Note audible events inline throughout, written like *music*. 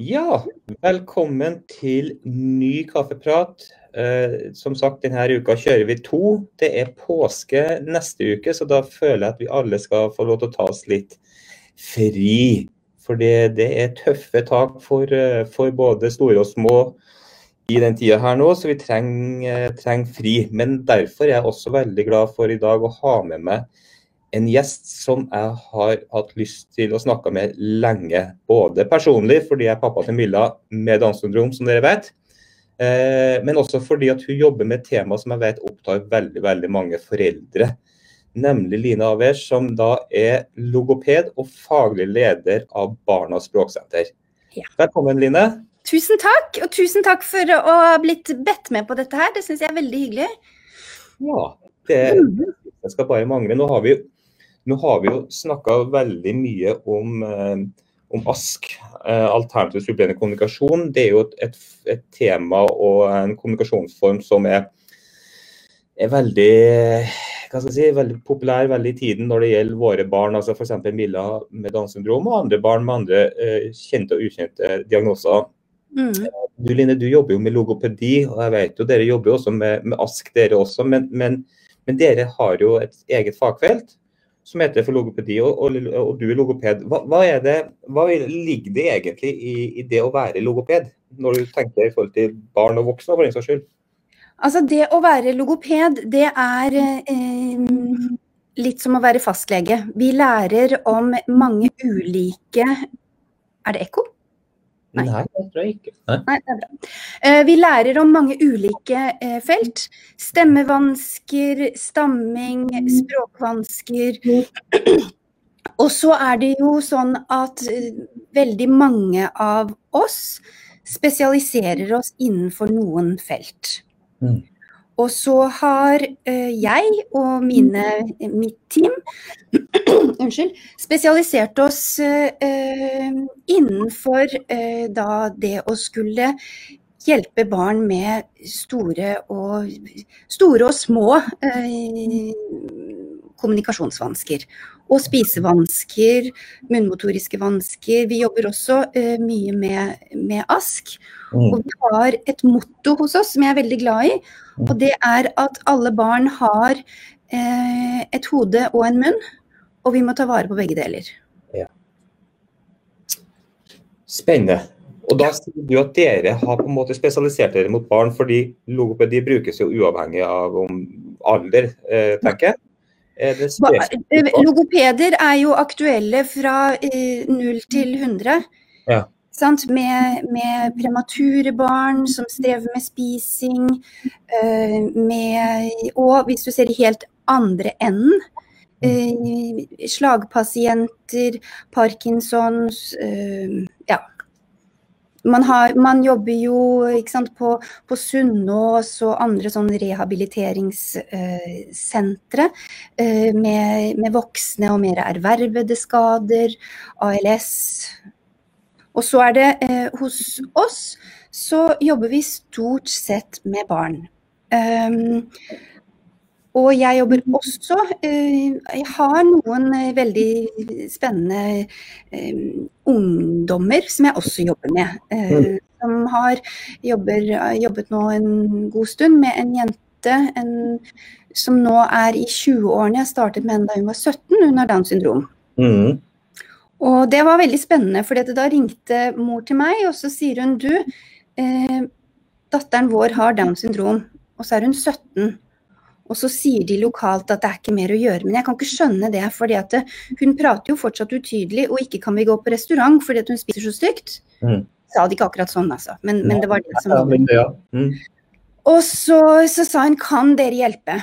Ja, velkommen til ny kaffeprat. Eh, som sagt, denne uka kjører vi to. Det er påske neste uke, så da føler jeg at vi alle skal få lov til å ta oss litt fri. For det, er tøffe tak for, eh, for, både store og små i den tida her nå, så vi trenger, trenger fri. Men derfor er jeg også veldig glad for i dag å ha med meg en gjest som jeg har hatt lyst til å snakke med lenge. Både personlig, fordi jeg er pappa til Milla med Downs syndrom, som dere vet. Eh, men også fordi at hun jobber med et tema som jeg vet opptar veldig, veldig mange foreldre. Nemlig Line Aver, som da er logoped og faglig leder av Barnas språksenter. Ja. Velkommen, Line. Tusen takk, og tusen takk for å ha blitt bedt med på dette her. Det syns jeg er veldig hyggelig. Ja, det, det skal bare mangle. Nå har vi nå har vi jo snakka veldig mye om, eh, om ASK, eh, alternativ supplerende kommunikasjon. Det er jo et, et, tema og en kommunikasjonsform som er, er veldig, si, veldig populær veldig i tiden når det gjelder våre barn, altså f.eks. Milla med Downs syndrom og andre barn med andre uh, kjente og ukjente diagnoser. Mm. Du Line, du jobber jo med logopedi, og jeg vet jo dere jobber jo også med, med ASK, dere også. Men, men, men, dere har jo et eget fagfelt som heter for logopedi, og, og, og du er logoped. Hva, hva, er det, hva, ligger det egentlig i, i, det å være logoped, når du tenker i forhold til barn og voksne, for den saks skyld? Altså Det å være logoped, det er eh, litt som å være fastlege. Vi lærer om mange ulike Er det ekko? Nei. Nei, det tror jeg ikke. Nei. Nei, det er bra. Uh, vi lærer om mange ulike uh, felt. Stemmevansker, stamming, språkvansker. Og så er det jo sånn at uh, veldig mange av oss spesialiserer oss innenfor noen felt. Mm. Og så har eh, jeg og mine, mitt team *clears throat* unnskyld, spesialisert oss eh, innenfor eh, da det å skulle hjelpe barn med store og, store og små kommunikasjonsvansker. Og spisevansker, munnmotoriske vansker. Vi jobber også mye med, med ASK. Mm. Og vi har et motto hos oss som jeg er veldig glad i. Og det er at alle barn har uh, et hode og en munn, og vi må ta vare på begge deler. Ja. Spennende. Og da sier du at dere har på en måte spesialisert dere mot barn, fordi logopedi brukes jo uavhengig av om alder, eh, tenker jeg. Logopeder er jo aktuelle fra null 0 til 100. Ja. Med, med, premature barn som strever med spising, med, og hvis du ser i helt andre enden, uh, slagpasienter, Parkinsons Ja. Man, har, man, jobber jo sant, på, på Sunnaas og andre sånn rehabiliteringssentre med, med voksne og mer ervervede skader, ALS og så er det eh, hos oss så jobber vi stort sett med barn. Um, og jeg jobber også uh, Jeg har noen uh, veldig spennende uh, ungdommer som jeg også jobber med. Mm. Som har jobber, jobbet nå en god stund med en jente en, som nå er i 20-årene. Jeg startet med henne da hun var 17, hun har Downs syndrom. Mm. Og det var veldig spennende, for da ringte mor til meg, og så sier hun du, eh, datteren vår har Downs syndrom, og så er hun 17. Og så sier de lokalt at det er ikke mer å gjøre. Men jeg kan ikke skjønne det, fordi at hun prater jo fortsatt utydelig, og ikke kan vi gå på restaurant fordi at hun spiser så stygt. Mm. Sa det ikke akkurat sånn, altså, men, men det var det som var. Ja, mm. Og så, så, sa hun kan dere hjelpe?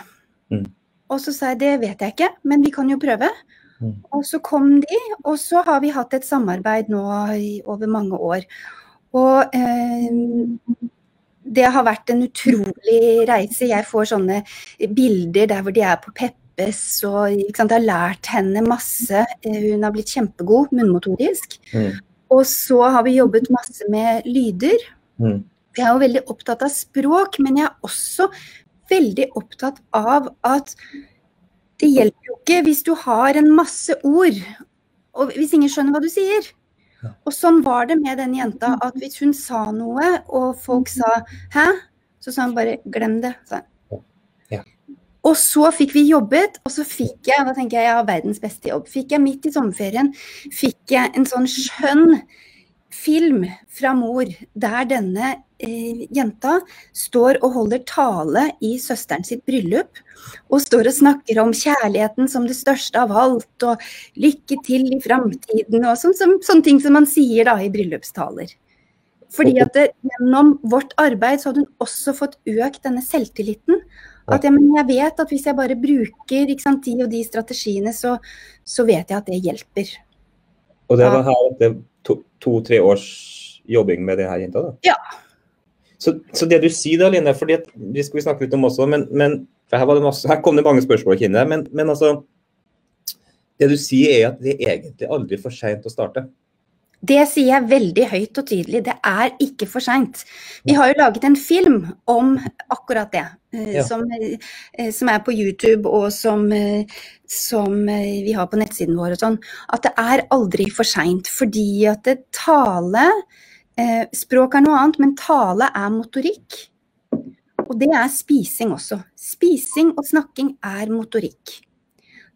Mm. Og så sa jeg det vet jeg ikke, men vi kan jo prøve. Mm. Og så kom de, og så har vi hatt et samarbeid nå i over mange år. Og eh, det har vært en utrolig reise. Jeg får sånne bilder der hvor de er på Peppes og sant, har lært henne masse. Hun har blitt kjempegod munnmotorisk. Mm. Og så har vi jobbet masse med lyder. Mm. Jeg er jo veldig opptatt av språk, men jeg er også veldig opptatt av at det hjelper jo ikke hvis du har en masse ord, og hvis ingen skjønner hva du sier. Og sånn var det med den jenta, at hvis hun sa noe, og folk sa 'hæ', så sa hun bare 'glem det'. Ja. Og så fikk vi jobbet, og så fikk jeg da tenker jeg jeg har verdens beste jobb, fikk jeg midt i sommerferien fikk jeg en sånn skjønn film fra mor der denne jenta står og holder tale i søsteren sitt bryllup. Og står og snakker om kjærligheten som det største av alt, og lykke til i framtiden, og sånn, sånn, sånne ting som man sier da i bryllupstaler. Fordi at det, gjennom vårt arbeid så hadde hun også fått økt denne selvtilliten. At ja, men jeg vet at hvis jeg bare bruker sant, de og de strategiene, så, så vet jeg at det hjelper. Og det var her etter to-tre års jobbing med det her jenta? da? Ja. Så, så det du sier da, Line, fordi at, det skal vi snakke litt om også, men, men for her, var det masse, her kom det mange spørsmål, Kine. Men, men altså Det du sier er at det er egentlig aldri for seint å starte. Det sier jeg veldig høyt og tydelig. Det er ikke for seint. Vi har jo laget en film om akkurat det. eh, Ja. Som, eh, som er på YouTube og som, eh, som vi har på nettsiden vår og sånn. At det er aldri for seint. Fordi at det, tale eh, Språk er noe annet, men tale er motorikk. Og det er spising også. Spising og snakking er motorikk.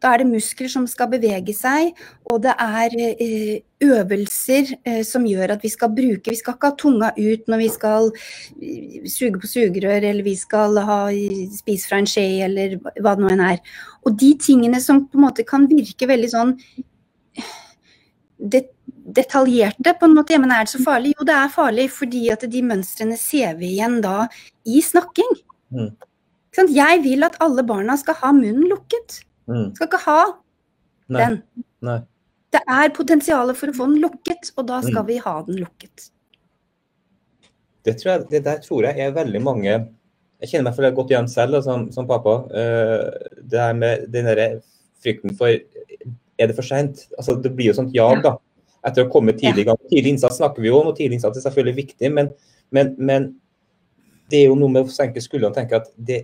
Da er det muskler som skal bevege seg, og det er eh, øvelser eh, som gjør at vi skal bruke Vi skal ikke ha tunga ut når vi skal eh, suge på sugerør, eller vi skal ha spise fra en skje, eller hva det nå enn er. Og de tingene som på en måte kan virke veldig sånn det, detaljerte, på en måte. Ja, men er det så farlig? Jo, det er farlig, fordi at de mønstrene ser vi igjen da i snakking. Mm. Sånn. Jeg vil at alle barna skal ha munnen lukket. Mm. Skal ikke ha Nei. den. Nei. Det er potensialet for å få den lukket, og da skal Mm. vi ha den lukket. Det, tror jeg, det der tror jeg er veldig mange Jeg kjenner meg for det godt igjen selv da, som, som pappa. Uh, det her med den der frykten for Er det for seint? Altså, det blir jo sånt jag, da. Etter å komme tidlig i gang. Tidlig innsats snakker vi om, og tidlig innsats er selvfølgelig viktig. Men, men, men det er jo noe med å senke skuldrene og tenke at det,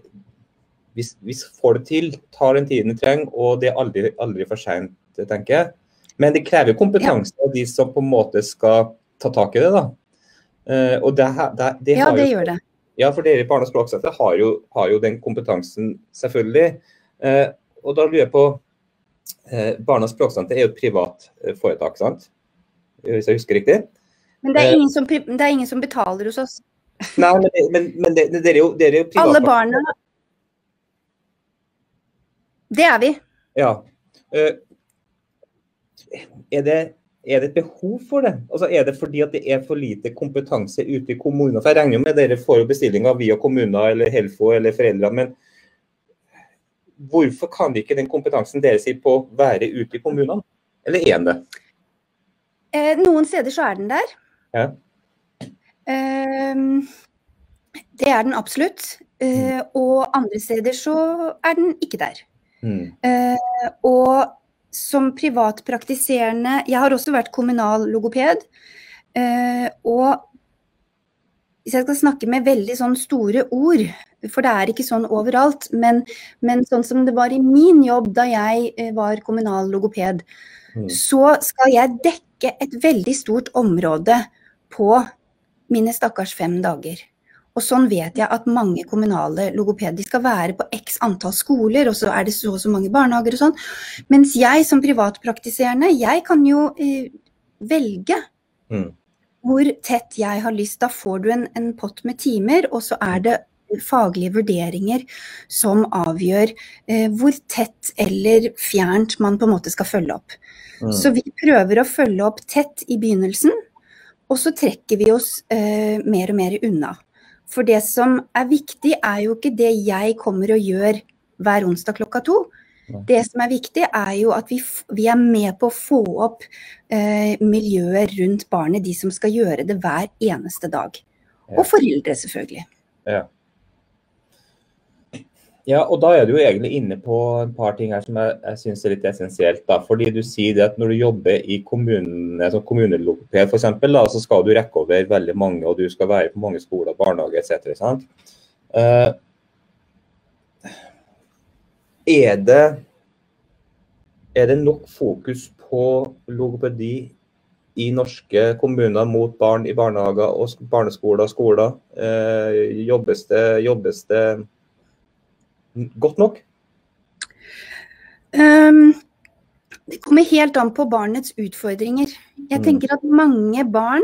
hvis hvis får det til, tar den tiden det trenger, og det er aldri, aldri for seint, tenker jeg. Men det krever kompetanse av de som på en måte skal ta tak i det. da. Uh, og det, det, det Ja, det jo, gjør det. ja, for dere i Barne- og språksenteret har, har jo den kompetansen, selvfølgelig. Uh, og da lurer jeg på uh, Barne- og språksenteret er jo et privat foretak, sant? Hvis jeg husker riktig? Men det Eh. er ingen som, det er ingen som betaler hos oss. Nei, men, men, men det, dere er jo, dere er jo. Alle barna Det er vi. Ja. Eh, er, det, er det et behov for det? Altså, er det fordi at det er for lite kompetanse ute i kommunene? For jeg regner jo med dere får jo bestillinger via kommuner eller Helfo eller foreldrene. men Hvorfor kan ikke den kompetansen dere sier på være ute i kommunene? Eller er den det? Eh, noen steder så er den der. Ja. Eh, det er den absolutt. Eh, og andre steder så er den ikke der. Mm. Eh, og som privatpraktiserende Jeg har også vært kommunal logoped. Eh, og hvis jeg skal snakke med veldig sånn store ord, for det er ikke sånn overalt, men, men sånn som det var i min jobb da jeg eh, var kommunal logoped, Mm. så skal jeg dekke et veldig stort område på mine stakkars fem dager. Og sånn vet jeg at mange kommunale logopeder skal være på x antall skoler, og så er det så og så mange barnehager og sånn. Mens jeg som privatpraktiserende, jeg kan jo eh, velge Mm. hvor tett jeg har lyst. Da får du en, en pott med timer, og så er det faglige vurderinger som avgjør eh, hvor tett eller fjernt man på en måte skal følge opp. Mm. Så vi prøver å følge opp tett i begynnelsen, og så trekker vi oss eh, mer og mer unna. For det som er viktig, er jo ikke det jeg kommer og gjør hver onsdag klokka to. Det som er viktig, er jo at vi, vi er med på å få opp eh, miljøet rundt barnet, de som skal gjøre det hver eneste dag. Og foreldre, selvfølgelig. Ja, og da er du jo egentlig inne på et par ting her som jeg, jeg syns er litt essensielt. da, fordi du sier det at når du jobber i kommunene, som kommunelogoped f.eks., så skal du rekke over veldig mange, og du skal være på mange skoler, barnehager etc. sant? Uh, er det er det nok fokus på logopedi i norske kommuner mot barn i barnehager og barneskoler og skoler? Uh, jobbes, det, jobbes det godt nok? Um, det kommer helt an på barnets utfordringer. Jeg tenker at mange barn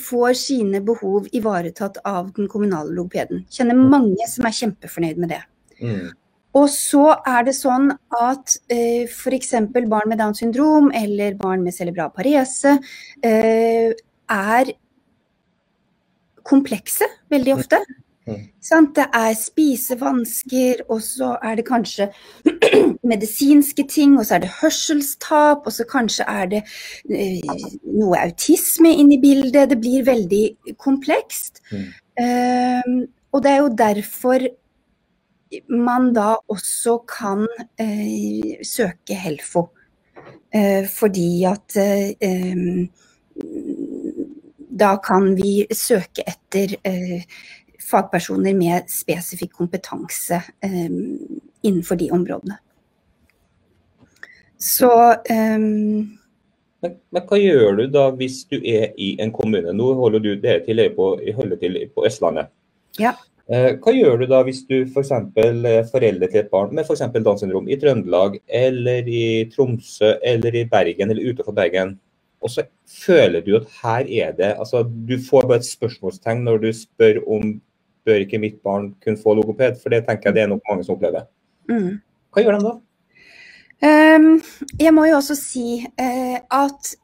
får sine behov ivaretatt av den kommunale logopeden. Kjenner mange som er kjempefornøyd med det. Mm. Og så er det sånn at eh, f.eks. barn med Downs syndrom eller barn med cerebral parese eh, er komplekse veldig ofte. Mm. Det er spisevansker, og så er det kanskje *clears throat* medisinske ting, og så er det hørselstap, og så kanskje er det eh, noe autisme inne i bildet. Det blir veldig komplekst. Mm. Eh, og det er jo derfor man da også kan uh, søke Helfo. Uh, fordi at eh, da kan vi søke etter eh, fagpersoner med spesifikk kompetanse eh, innenfor de områdene. Så um... Men, men hva gjør du da hvis du er i en kommune? Nå holder du det til på, til på Østlandet. Ja. Eh, Hva gjør du da hvis du f.eks. er foreldre til et barn med f.eks. Downs syndrom i Trøndelag, eller i Tromsø, eller i Bergen, eller utenfor Bergen, og så føler du at her er det altså Du får bare et spørsmålstegn når du spør om bør ikke mitt barn kunne få logoped, for det tenker jeg det er nok mange som opplever. mm. Hva gjør de da? Um, jeg må jo også si uh, at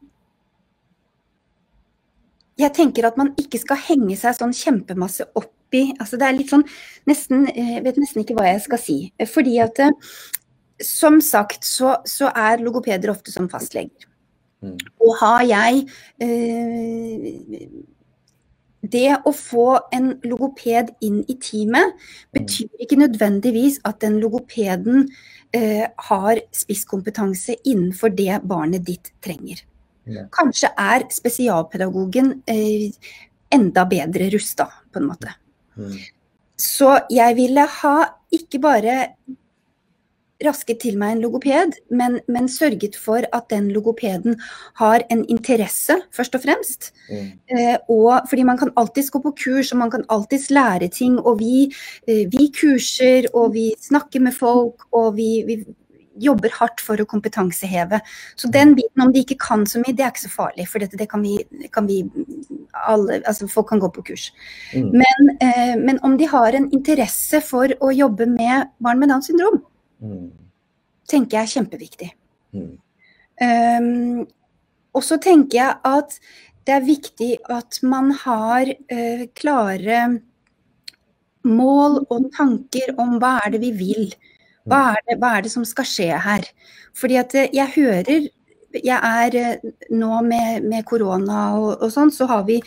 jeg tenker at man ikke skal henge seg sånn kjempemasse opp i altså Det er litt sånn nesten eh, Jeg vet nesten ikke hva jeg skal si. Fordi at eh, som sagt så, så er logopeder ofte som fastleger. Mm. Og har jeg eh, Det å få en logoped inn i teamet betyr ikke nødvendigvis at den logopeden eh, har spisskompetanse innenfor det barnet ditt trenger. Ja. Kanskje er spesialpedagogen eh, enda bedre rusta, på en måte. Mm. Så jeg ville ha ikke bare rasket til meg en logoped, men, men sørget for at den logopeden har en interesse, først og fremst. Mm. Eh, og fordi man kan alltids gå på kurs, og man kan alltids lære ting. Og vi, eh, vi kurser, og vi snakker med folk, og vi, vi jobber hardt for å kompetanseheve. Så den biten, om de ikke kan så mye, det er ikke så farlig. For dette, det kan vi, kan vi alle, altså Folk kan gå på kurs. Mm. Men, eh, men om de har en interesse for å jobbe med barn med Downs syndrom, Mm. tenker jeg er kjempeviktig. Mm. Um, og så tenker jeg at det er viktig at man har uh, klare mål og tanker om hva er det vi vil. Hva er det, hva er det som skal skje her? Fordi at eh, jeg hører Jeg er eh, nå med, med korona og, og sånn, så har vi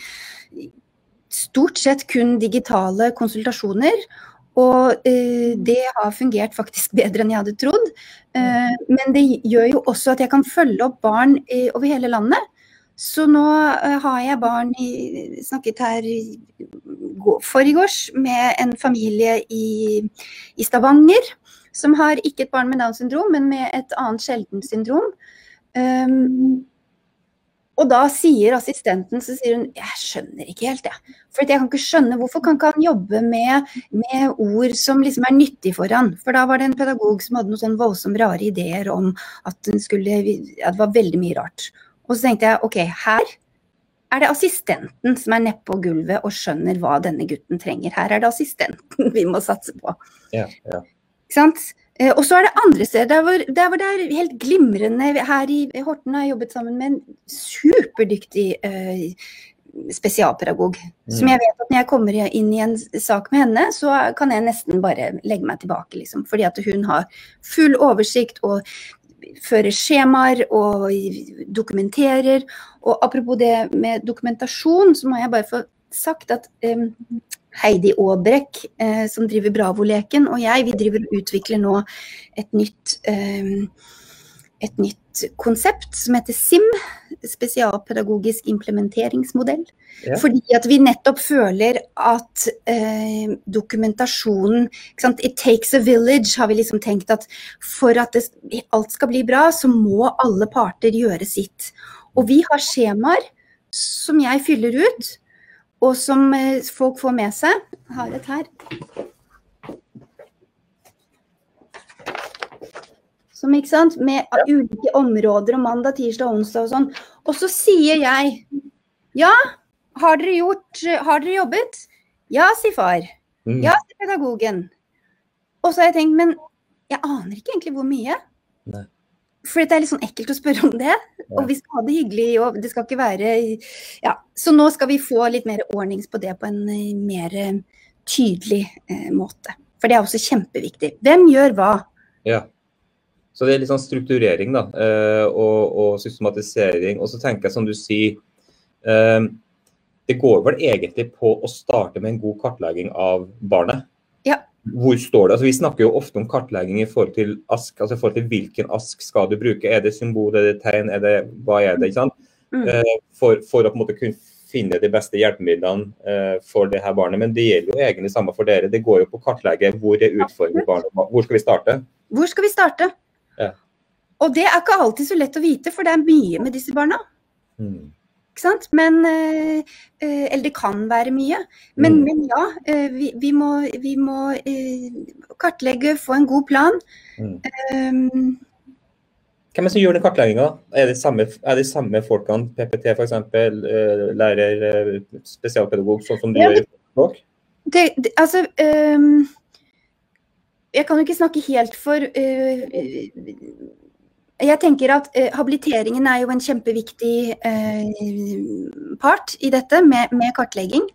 stort sett kun digitale konsultasjoner. Og eh, det har fungert faktisk *laughs* bedre enn jeg hadde trodd. Eh, men det gjør jo også at jeg kan følge opp barn eh, over hele landet. Så nå eh, har jeg barn i, snakket her forgårs med en familie i, i Stavanger. Som har ikke et barn med Downs syndrom, men med et annet sjeldent syndrom. Um, og da sier assistenten så sier hun, jeg skjønner ikke helt, jeg. For jeg kan ikke skjønne hvorfor kan ikke han jobbe med, med ord som liksom er nyttig for han. For da var det en pedagog som hadde noen sånn voldsomt rare ideer om at, den skulle, at det var veldig mye rart. Og så tenkte jeg ok, her er det assistenten som er nede på gulvet og skjønner hva denne gutten trenger. Her er det assistenten *laughs* vi må satse på. Ja, ja. Ikke sant? Eh, og så er det andre steder der hvor, der hvor det er helt glimrende. Her i Horten har jeg jobbet sammen med en superdyktig eh, spesialpedagog. Som jeg vet at når jeg kommer inn i en sak med henne, så kan jeg nesten bare legge meg tilbake, liksom. Fordi at hun har full oversikt og fører skjemaer og dokumenterer. Og apropos det med dokumentasjon, så må jeg bare få sagt at eh, Heidi Aabrekk, eh, som driver Bravo-leken, og jeg, vi driver og utvikler nå et nytt, eh, et nytt konsept som heter SIM, spesialpedagogisk implementeringsmodell. Ja. Fordi at vi nettopp føler at eh, dokumentasjonen? It takes a village, har vi liksom tenkt at for at det, alt skal bli bra, så må alle parter gjøre sitt. Og vi har skjemaer som jeg fyller ut, og som eh, folk får med seg. Jeg har et her. Som? Med ulike områder og mandag, tirsdag, onsdag og sånn. Og så sier jeg ja, har dere gjort Har dere jobbet? Ja, sier far. Mm. Ja, sier pedagogen. Og så har jeg tenkt, men jeg aner ikke egentlig hvor mye. Nei. For det er litt sånn ekkelt å spørre om det. Og vi skal ha det hyggelig, og det skal ikke være Ja. Så nå skal vi få litt mer ordnings på det på en eh, mer eh, tydelig eh, måte. For det er også kjempeviktig. Hvem gjør hva? Ja. Så det er litt sånn strukturering da, eh, og, og systematisering. Og så tenker jeg som du sier, eh, det går vel egentlig på å starte med en god kartlegging av barnet. Ja. Hvor står det? Altså, vi snakker jo ofte om kartlegging i forhold til ask, altså i forhold til hvilken ask skal du bruke. Er det symbol, er det tegn, er det, hva er det? ikke sant? Mm. Eh, for, for å på en måte kunne finne de beste hjelpemidlene eh, for det her barnet. Men det gjelder jo egentlig samme for dere. Det går jo på å kartlegge hvor er utfordringen barnet Hvor skal vi starte? Hvor skal vi starte? Ja. Og det er ikke alltid så lett å vite, for det er mye med disse barna. Mm. Men eh, eh, Eller det kan være mye. Men, Mm. men ja, eh, vi, vi må, vi må kartlegge, få en god plan. Mm. Um, Hvem er det som gjør den kartlegginga? Er det samme, er det samme folkene, PPT f.eks., uh, lærer, spesialpedagog, sånn som du Ja, gjør i språk? det, det, altså um, Jeg kan jo ikke snakke helt for eh, Jeg tenker at eh, habiliteringen er jo en kjempeviktig eh, part i dette, med, med kartlegging.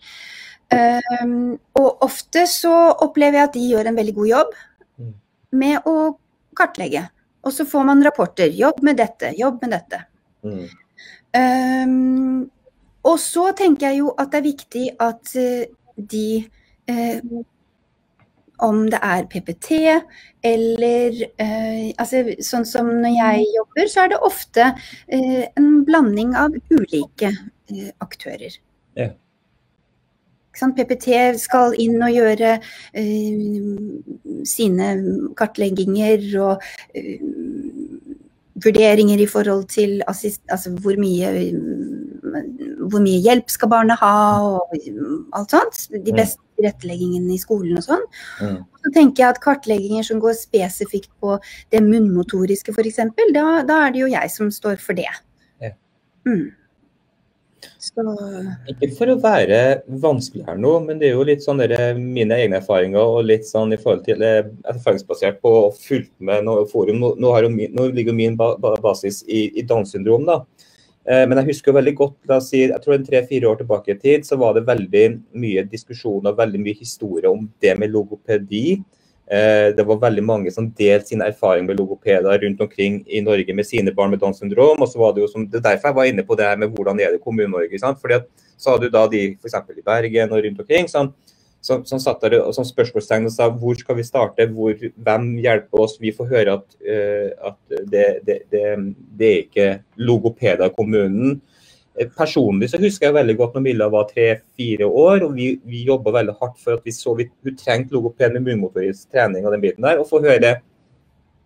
Ehm, og ofte så opplever jeg at de gjør en veldig god jobb Mm. med å kartlegge. Og så får man rapporter. Jobb med dette, jobb med dette. Mm. Ehm, og så tenker jeg jo at det er viktig at eh, de eh, Om det er PPT eller eh, altså, Sånn som når jeg jobber, så er det ofte eh, en blanding av ulike eh, aktører. Ja. PPT skal inn og gjøre eh, sine kartlegginger og eh, vurderinger i forhold til assist, altså hvor mye hvor mye hjelp skal barnet ha og alt sånt. De Mm. beste tilretteleggingene i skolen og sånn. Mm. Så tenker jeg at kartlegginger som går spesifikt på det munnmotoriske f.eks., da, da er det jo jeg som står for det. Ja. Mm. Så Ikke for å være vanskelig her nå, men det er jo litt sånn der, mine egne erfaringer og litt sånn i forhold til eh, erfaringsbasert på å fulgt med noe forum. Nå, nå, min, nå ligger min ba, ba, basis i, i Downs syndrom, da. Eh, men jeg husker jo veldig godt, la oss si, jeg tror tre-fire år tilbake i tid, så var det veldig mye diskusjon og veldig mye historie om det med logopedi. Eh, Det var veldig mange som delte sine erfaringer med logopeder rundt omkring i Norge med sine barn med Downs syndrom. og så var Det jo som, det er derfor jeg var inne på det her med hvordan er det i Kommune-Norge. sant? Fordi at Så hadde du da de f.eks. i Bergen og rundt omkring som, som, som satt der og som spørsmålstegn og sa hvor skal vi starte, hvor, hvem hjelper oss? Vi får høre at, uh, at det, det, det, det er ikke logopeder i kommunen. Eh, Personlig så husker jeg veldig godt når Milla var tre-fire år, og vi, vi jobba veldig hardt for at vi så vi, hun trengte logoped med munnmotorisk trening og den biten der. Og få høre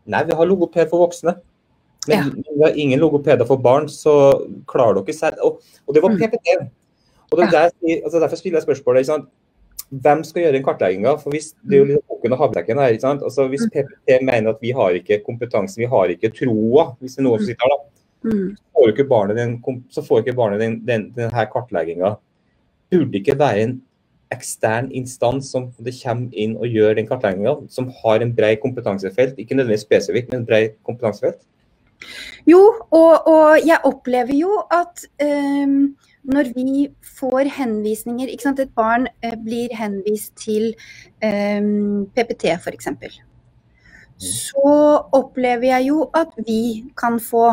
Nei, vi har logoped for voksne. Men Ja. vi har ingen logopeder for barn, så klarer dere selv Og, og det var Mm. PPT. Og det er der, altså derfor stiller jeg spørsmålet. Ikke sant? Hvem skal gjøre den kartlegginga? For hvis, det er jo litt bukken og havrekken her. ikke sant? Altså Hvis PPT mener at vi har ikke kompetanse, vi har ikke troa, hvis det er noen som sitter her, da, så får ikke barnet den, så får ikke barnet den, den, denne kartlegginga. Burde ikke være en ekstern instans som det kommer inn og gjør den kartlegginga, som har en bred kompetansefelt, ikke nødvendigvis spesifikt, men bred kompetansefelt? Jo, og, og jeg opplever jo at ehm, når vi får henvisninger ikke sant, Et barn eh, blir henvist til um, PPT f.eks. Så opplever jeg jo at vi kan få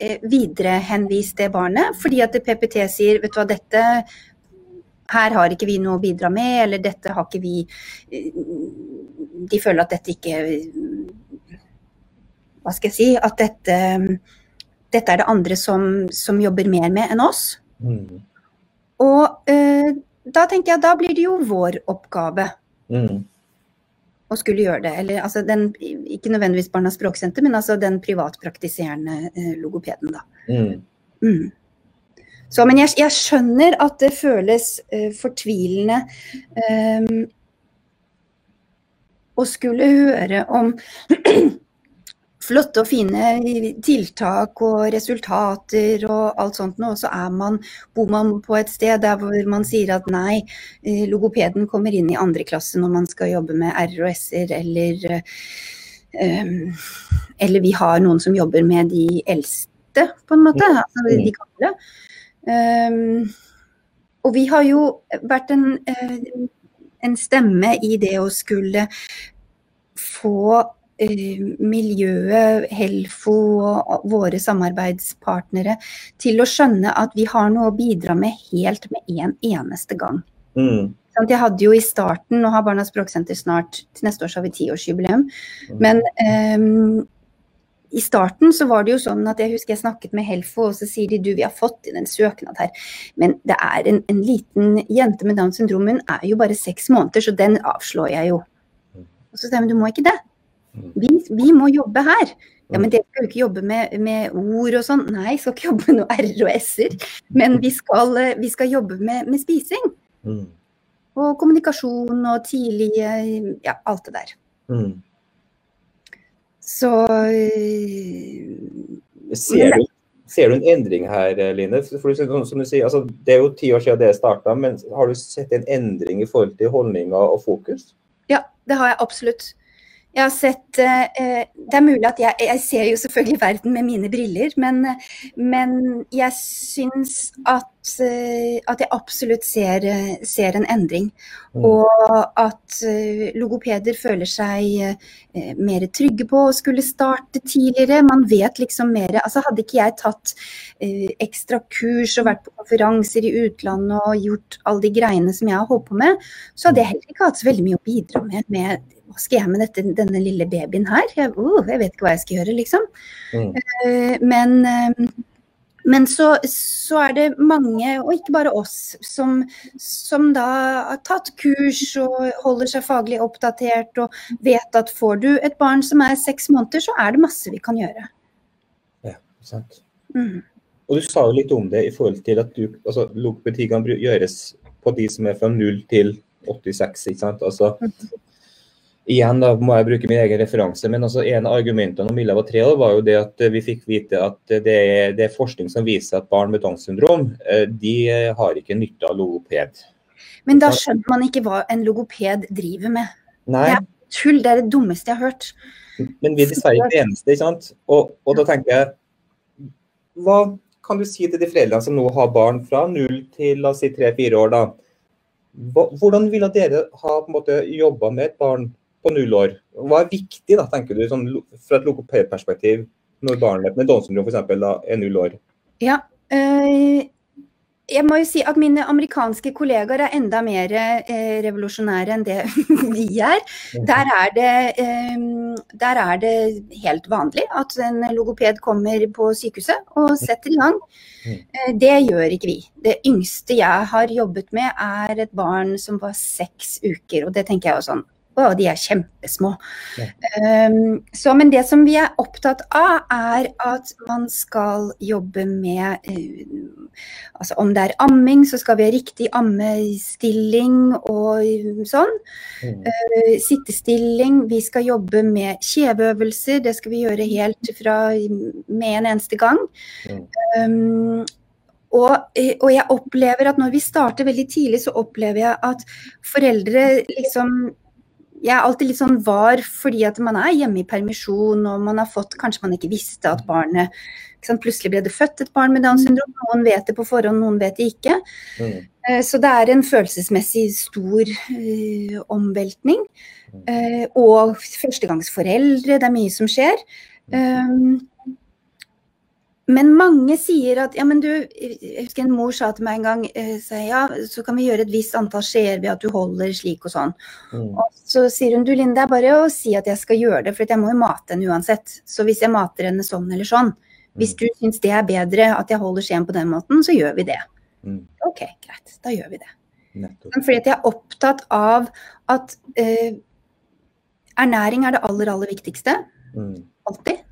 eh, viderehenvist det barnet, fordi at PPT sier vet du hva, dette her har ikke vi noe å bidra med, eller dette har ikke vi De føler at dette ikke hva skal jeg si, at dette, dette er det andre som, som jobber mer med enn oss. Mm. Og eh, da tenker jeg da blir det jo vår oppgave Mm. å skulle gjøre det. Eller altså den, ikke nødvendigvis Barnas språksenter, men altså den privatpraktiserende eh, logopeden, da. Mm. Mm. Så, men jeg, jeg, skjønner at det føles eh, fortvilende um, å skulle høre om *clears throat* flotte og fine tiltak og resultater og alt sånt og så er man, bor man på et sted der hvor man sier at nei, eh, logopeden kommer inn i andre klasse når man skal jobbe med R&S-er eller um, Eller vi har noen som jobber med de eldste, på en måte. Altså de gamle. Um, og vi har jo vært en, en stemme i det å skulle få miljøet, Helfo og våre samarbeidspartnere til å skjønne at vi har noe å bidra med helt med en eneste gang. Mm. Jeg hadde jo i starten, nå har Barnas språksenter snart, til neste år så har vi tiårsjubileum, mm. men um, i starten så var det jo sånn at jeg husker jeg snakket med Helfo, og så sier de du, vi har fått inn en søknad her, men det er en, en liten jente med Downs syndrom, hun er jo bare seks måneder, så den avslår jeg jo. Og så sier jeg men du må ikke det. Vi, vi må jobbe her. Ja, men dere skal jo ikke jobbe med, med ord og sånn. Nei, skal ikke jobbe med noe R og S-er. Men vi skal, vi skal jobbe med, med spising. Mm. Og kommunikasjon og tidlig Ja, alt det der. Mm. Så ser du, ser du, en endring her, Line? For, som du sier, altså, det er jo ti år siden det starta, men har du sett en endring i forhold til holdninger og fokus? Ja, det har jeg absolutt. Jeg har sett eh, Det er mulig at jeg, jeg ser jo selvfølgelig verden med mine briller, men, men jeg syns at, eh, at, jeg absolutt ser, ser en endring. Mm. Og at eh, logopeder føler seg mer trygge på å skulle starte tidligere. Man vet liksom mer. Altså hadde ikke jeg tatt ekstra kurs og vært på konferanser i utlandet og gjort alle de greiene som jeg har holdt på med, så hadde jeg heller ikke hatt så veldig mye å bidra med, med hva skal jeg med dette, denne lille babyen her? Jeg, oh, jeg, vet ikke hva jeg skal gjøre, liksom. Mm. Men, men så, så, er det mange, og ikke bare oss, som, som, da har tatt kurs og holder seg faglig oppdatert og vet at får du et barn som er seks måneder, så er det masse vi kan gjøre. Ja, sant. Mm. Og du sa jo litt om det i forhold til at du, altså, logopedi kan gjøres på de som er fra 0 til 86, ikke sant. Altså, mm igjen da må jeg bruke min egen referanse, men altså en av argumentene om Milla var tre år, var jo det at vi fikk vite at det er, det er forskning som viser at barn med Downs syndrom eh, de har ikke nytte av logoped. Men da skjønner man ikke hva en logoped driver med. Nei. Det er tull, det er det dummeste jeg har hørt. Men vi er dessverre ikke eneste, ikke sant. Og, og, da tenker jeg, hva kan du si til de foreldrene som nå har barn fra null til la oss si tre-fire år, da? Hvordan ville dere ha på en måte jobba med et barn på null år. Hva er viktig, da, tenker du, sånn, fra et logopedperspektiv, når barnet med Downs syndrom f.eks. er null år? Ja, øh, jeg må jo si at mine amerikanske kollegaer er enda mer øh, revolusjonære enn det *laughs* vi er. Mhm. Der er, det, øh, der er, det, helt vanlig at en logoped kommer på sykehuset og setter i gang. Mhm. Det gjør ikke vi. Det yngste jeg har jobbet med er et barn som var seks uker. Og det tenker jeg jo sånn og de er kjempesmå. Ja. Um, så, men det som vi er opptatt av, er at man skal jobbe med uh, altså Om det er amming, så skal vi ha riktig ammestilling og sånn. Mm. Uh, sittestilling. Vi skal jobbe med kjeveøvelser. Det skal vi gjøre helt fra med en eneste gang. Mm. Um, og, eh, og, jeg opplever at når vi starter veldig tidlig, så opplever jeg at foreldre liksom jeg er alltid litt sånn var fordi at man er hjemme i permisjon og man har fått Kanskje man ikke visste at barnet Plutselig ble det født et barn med Downs syndrom. Noen vet det på forhånd, noen vet det ikke. Mm. Eh, så det er en følelsesmessig stor uh, omveltning. Uh, og førstegangsforeldre, det er mye som skjer. Um, men mange sier at ja, men du Jeg husker en mor sa til meg en gang eh, ja, så kan vi gjøre et visst antall skjeer ved at du holder slik og sånn. Mm. Og så sier hun du Linn, det er bare å si at jeg skal gjøre det, for jeg må jo mate henne uansett. Så hvis jeg mater henne sånn eller sånn, hvis mm. du syns det er bedre at jeg holder skjeen på den måten, så gjør vi det. Mm. OK, greit. Da gjør vi det. Nettopp. Fordi at jeg er opptatt av at eh, ernæring er det aller, aller viktigste. Mm. Alltid.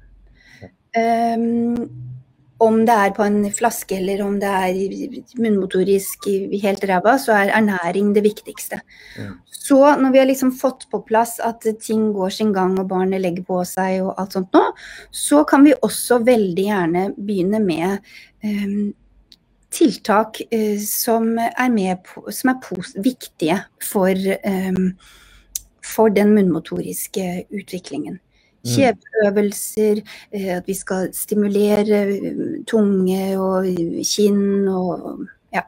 Um, om det er på en flaske eller om det er munnmotorisk helt ræva, så er ernæring det viktigste. Ja. Så når vi har liksom fått på plass at ting går sin gang og barnet legger på seg og alt sånt nå, så kan vi også veldig gjerne begynne med um, tiltak uh, som er, på, som er viktige for, um, for den munnmotoriske utviklingen. Mm. Kjeveøvelser, eh, at vi skal stimulere eh, tunge og kinn og ja.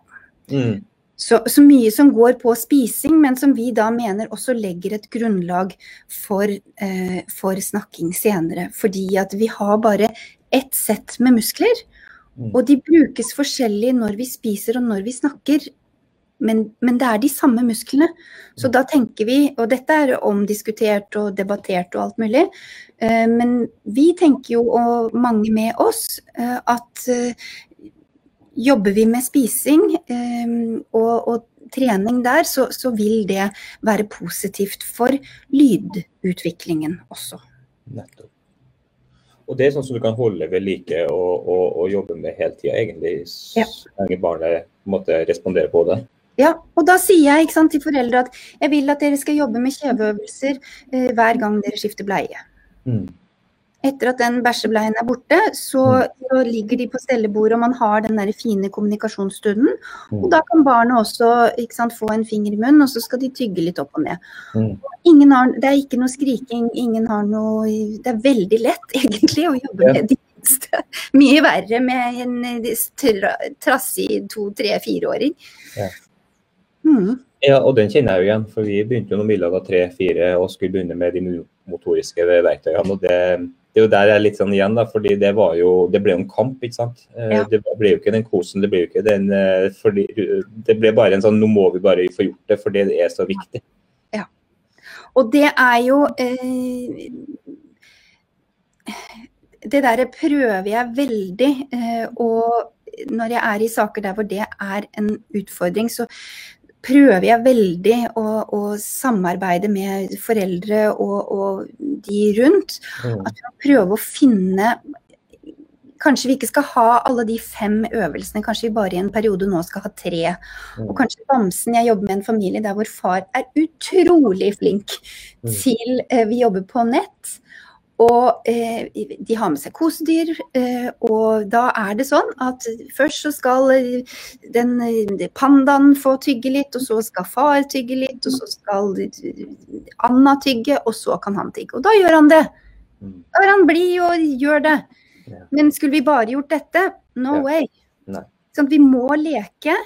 Mm. Så, så, mye som går på spising, men som vi da mener også legger et grunnlag for, eh, for snakking senere. Fordi at vi har bare ett sett med muskler. Mm. Og de brukes forskjellig når vi spiser og når vi snakker. Men, men, det er de samme musklene. Så mm. da tenker vi, og dette er omdiskutert og debattert og alt mulig, eh, men vi tenker jo, og mange med oss, eh, at eh, jobber vi med spising og, og trening der, så, så, vil det være positivt for lydutviklingen også. Nettopp. Og det er sånn som du kan holde ved like og, og, og jobbe med hele tida, egentlig, så lenge barnet måtte respondere på det. Ja, og da sier jeg sant, til foreldre at jeg vil at dere skal jobbe med kjeveøvelser eh, hver gang dere skifter bleie. Mm. Etter at den bæsjebleien er borte, så, mm. så, ligger de på stellebordet og man har den der fine kommunikasjonsstunden. Mm. Og da kan barnet også sant, få en finger i munnen, og så skal de tygge litt opp og ned. Mm. Har, det er ikke noe skriking, ingen har noe Det er veldig lett *laughs* egentlig å jobbe ja. med de minste. Mye verre med en trassig to-, tre-, fireåring. Ja. Mm. Ja, og den kjenner jeg jo igjen. For vi begynte jo når Milla var tre-fire og skulle begynne med de motoriske verktøyene. og det, det er jo der jeg er litt sånn igjen, da, fordi det var jo, det ble jo en kamp. ikke sant? Eh, ja. Det ble jo ikke den kosen, det ble jo ikke den eh, fordi, Det ble bare en sånn nå må vi bare få gjort det, fordi det er så viktig. Ja. Og det er jo eh, Det derre prøver jeg veldig. Eh, og når jeg er i saker der hvor det er en utfordring, så, prøver jeg veldig å, å samarbeide med foreldre og, og de rundt. Mm. At vi prøver å finne Kanskje vi ikke skal ha alle de fem øvelsene, kanskje vi bare i en periode nå skal ha tre. Mm. Og kanskje bamsen Jeg jobber med en familie der hvor far er utrolig flink mm. til eh, Vi jobber på nett. Og eh, de har med seg kosedyr, eh, og da er det sånn at først så skal eh, den, eh, pandaen få tygge litt, og så skal far tygge litt, og så skal Anna tygge, og så kan han tygge. Og da gjør han det. Mm. Da er han blid og gjør det. Men skulle vi bare gjort dette? No way. Sånn, vi må leke,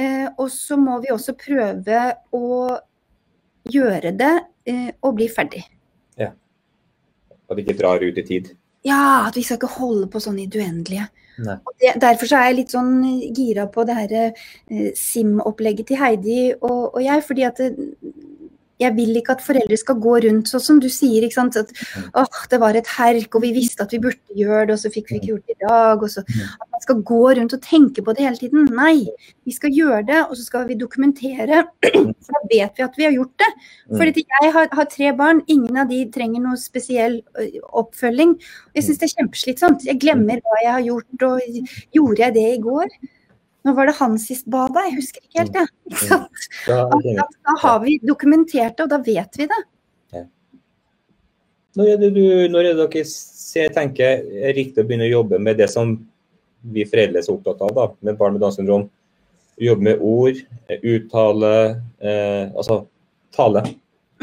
eh, og så må vi også prøve å gjøre det eh, og bli ferdig. At det ikke drar ut i tid. Ja, at vi skal ikke holde på sånn i det uendelige. Det, derfor så er jeg litt sånn gira på det her eh, SIM-opplegget til Heidi og, og, jeg. fordi at det, jeg vil ikke at foreldre skal gå rundt sånn som du sier. ikke sant, At åh, det var et herk, og vi visste at vi burde gjøre det, og så fikk vi ikke gjort det i dag. og så. At man skal gå rundt og tenke på det hele tiden. Nei, vi skal gjøre det, og så skal vi dokumentere. *clears throat* Så da vet vi at vi har gjort det. Fordi jeg har, har tre barn, ingen av de trenger noe spesiell oppfølging. Jeg syns det er kjempeslitsomt. Jeg glemmer hva jeg har gjort, og gjorde jeg det i går? Når var det han sist bada? Jeg husker ikke helt, jeg. *laughs* Ja. Da, da, har vi dokumentert det, og da vet vi det. Når er det, du, når er det dere ser, tenker er riktig å begynne å jobbe med det som vi foreldre er så opptatt av, da, med barn med Downs syndrom? Jobbe med ord, uttale, eh, altså tale.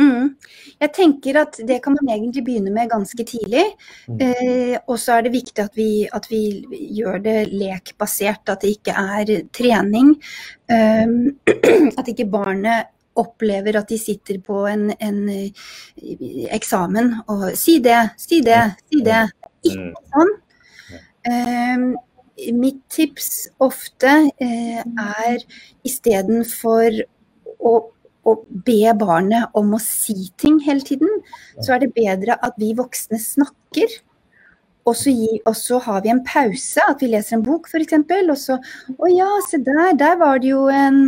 Mm. Jeg tenker at det kan man egentlig begynne med ganske tidlig. Mm. Eh, og så er det viktig at vi, at vi, gjør det lekbasert, at det ikke er trening. Eh, *clears throat* at ikke barnet opplever at de sitter på en, en eh, eksamen og Si det, si det, si det. Ikke mm. sånn. Eh, mitt tips ofte eh, er istedenfor å å be barnet om å si ting hele tiden, så er det bedre at vi voksne snakker. Og så, gi, og så har vi en pause, at vi leser en bok f.eks. Og så Å ja, se der, der var det jo en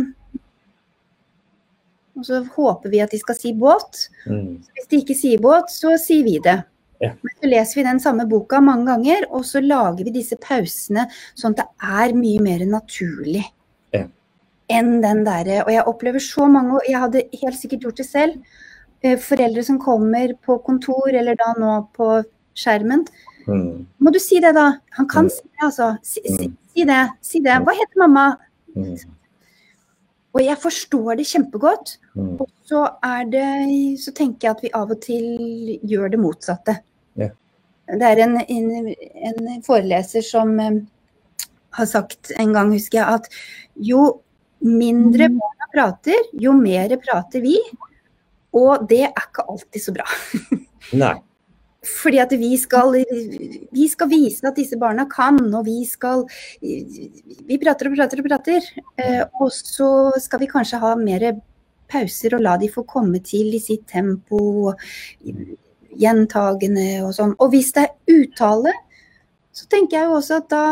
Og så håper vi at de skal si båt. Mm. Hvis de ikke sier båt, så sier vi det. Ja. Men så leser vi den samme boka mange ganger, og så lager vi disse pausene sånn at det er mye mer naturlig. Enn den derre Og jeg opplever så mange, og jeg hadde helt sikkert gjort det selv, eh, foreldre som kommer på kontor, eller da nå på skjermen. Mm. Må du si det, da? Han kan Mm. si det, altså. Si, si, Mm. si det. Si det. Hva heter mamma? Mm. Og jeg forstår det kjempegodt. Mm. Og så er det Så tenker jeg at vi av og til gjør det motsatte. Yeah. Det er en, en, en foreleser som eh, har sagt en gang, husker jeg, at jo mindre barna prater, jo mer prater vi. Og det er ikke alltid så bra. *laughs* Nei. Fordi at vi skal, vi skal vise at disse barna kan, og vi skal Vi prater og prater og prater. Eh, og så skal vi kanskje ha mer pauser og la de få komme til i sitt tempo. Gjentagende og sånn. Og hvis det er uttale, så tenker jeg jo også at da,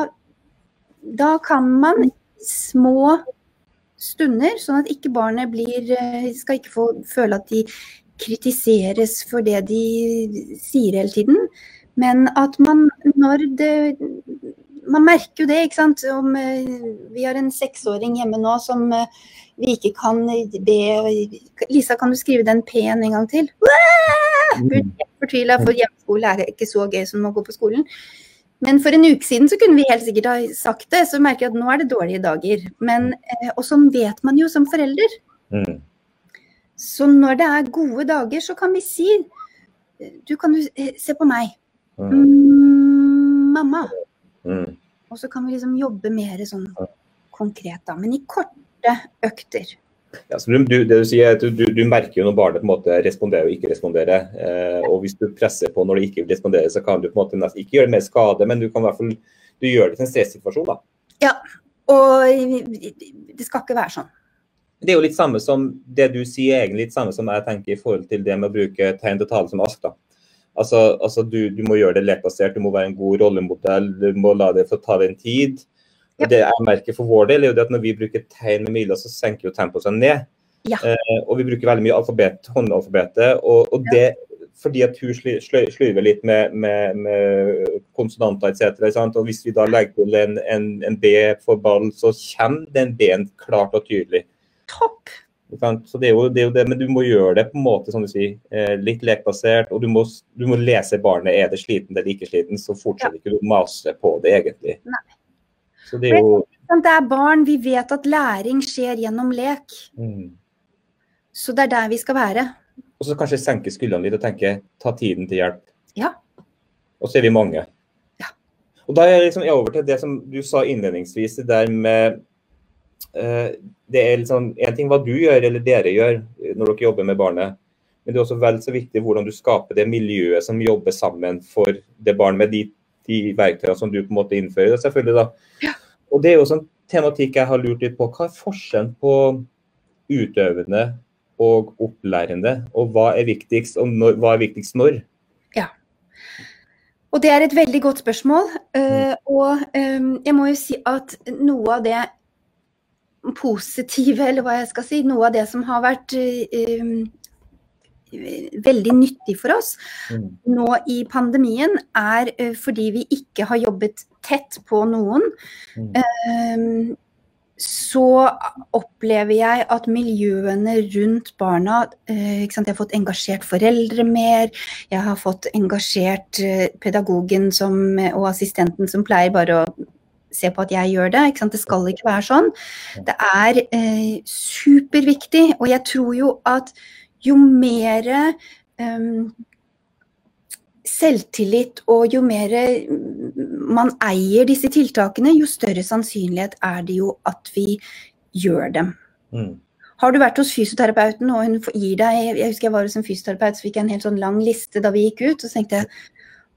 da kan man små stunder, sånn at ikke barnet blir eh, Skal ikke få føle at de kritiseres for det de sier hele tiden. Men at man når det Man merker jo det, ikke sant. Om eh, vi har en seksåring hjemme nå som eh, vi ikke kan be Lisa, kan du skrive den P-en en gang til? Hun er fortvila, for hjemmeskole er ikke så gøy som å gå på skolen. Men for en uke siden så kunne vi helt sikkert ha sagt det, så merker jeg at nå er det dårlige dager. Men, eh, og sånn vet man jo som forelder. Mm. Så når det er gode dager, så kan vi si Du kan du eh, se på meg. Mm. Mm, mamma. Mm. Og så kan vi liksom jobbe mer sånn konkret, da. Men i korte økter. Ja, så du, du, det du, sier, er at du, du, merker jo når barnet på en måte responderer og ikke responderer. Eh, og hvis du presser på når det ikke vil respondere, så kan du på en måte nesten ikke gjøre det mer skade, men du kan i hvert fall du gjør det til en stressituasjon. da. Ja. Og det skal ikke være sånn. Det er jo litt samme som det du sier, egentlig litt samme som jeg tenker i forhold til det med å bruke tegn til tale som ask. da. Altså, altså du, du må gjøre det lekbasert, du må være en god rollemodell, du må la det få ta din tid. Ja. Det jeg merker for vår del, er jo det at når vi bruker tegn med miler, så senker jo tempoet seg ned. Ja. Eh, og vi bruker veldig mye alfabet, håndalfabetet. Og, og det fordi at hun sly- sløyver litt med, med, med konsonanter etc. sant? Og hvis vi da legger til en, en, en B for ball, så kommer den B-en klart og tydelig. Topp! Så det er, jo, det er jo det, Men du må gjøre det på en måte som du sier, eh, litt lekbasert. Og du må, du må lese barnet. Er det sliten eller ikke sliten, så fortsetter ikke du å mase på det, egentlig. Nei. Så det er jo Det er barn. Vi vet at læring skjer gjennom lek. mm. Så det er der vi skal være. Og så kanskje senke skuldrene litt og tenke ta tiden til hjelp. Ja. Og så er vi mange. Ja. Og da er jeg liksom over til det som du sa innledningsvis, det der med uh, Det er liksom en ting hva du gjør eller dere gjør når dere jobber med barnet, men det er også vel så viktig hvordan du skaper det miljøet som jobber sammen for det barnet med de, de verktøyene som du på en måte innfører. selvfølgelig da. Ja. Og det er jo sånn tematikk jeg har lurt litt på. Hva er forskjellen på utøvende og opplærende, og hva er viktigst, og når, hva er viktigst når? Og det er et veldig godt spørsmål. Uh, og um, jeg må jo si at noe av det positive, eller hva jeg skal si, noe av det som har vært eh, veldig nyttig for oss Mm. nå i pandemien, er eh, fordi vi ikke har jobbet tett på noen. Mm. eh, så opplever jeg at miljøene rundt barna eh? Jeg har fått engasjert foreldre mer. Jeg har fått engasjert eh, pedagogen som, og assistenten som pleier bare å se på at jeg gjør det. Det skal ikke være sånn. Det er eh, superviktig, og jeg tror jo at jo mer um, selvtillit og jo mer man eier disse tiltakene, jo større sannsynlighet er det jo at vi gjør dem. Mm. Har du vært hos fysioterapeuten og hun gir deg Jeg husker jeg var hos en fysioterapeut så fikk jeg en helt sånn lang liste da vi gikk ut. Og så tenkte jeg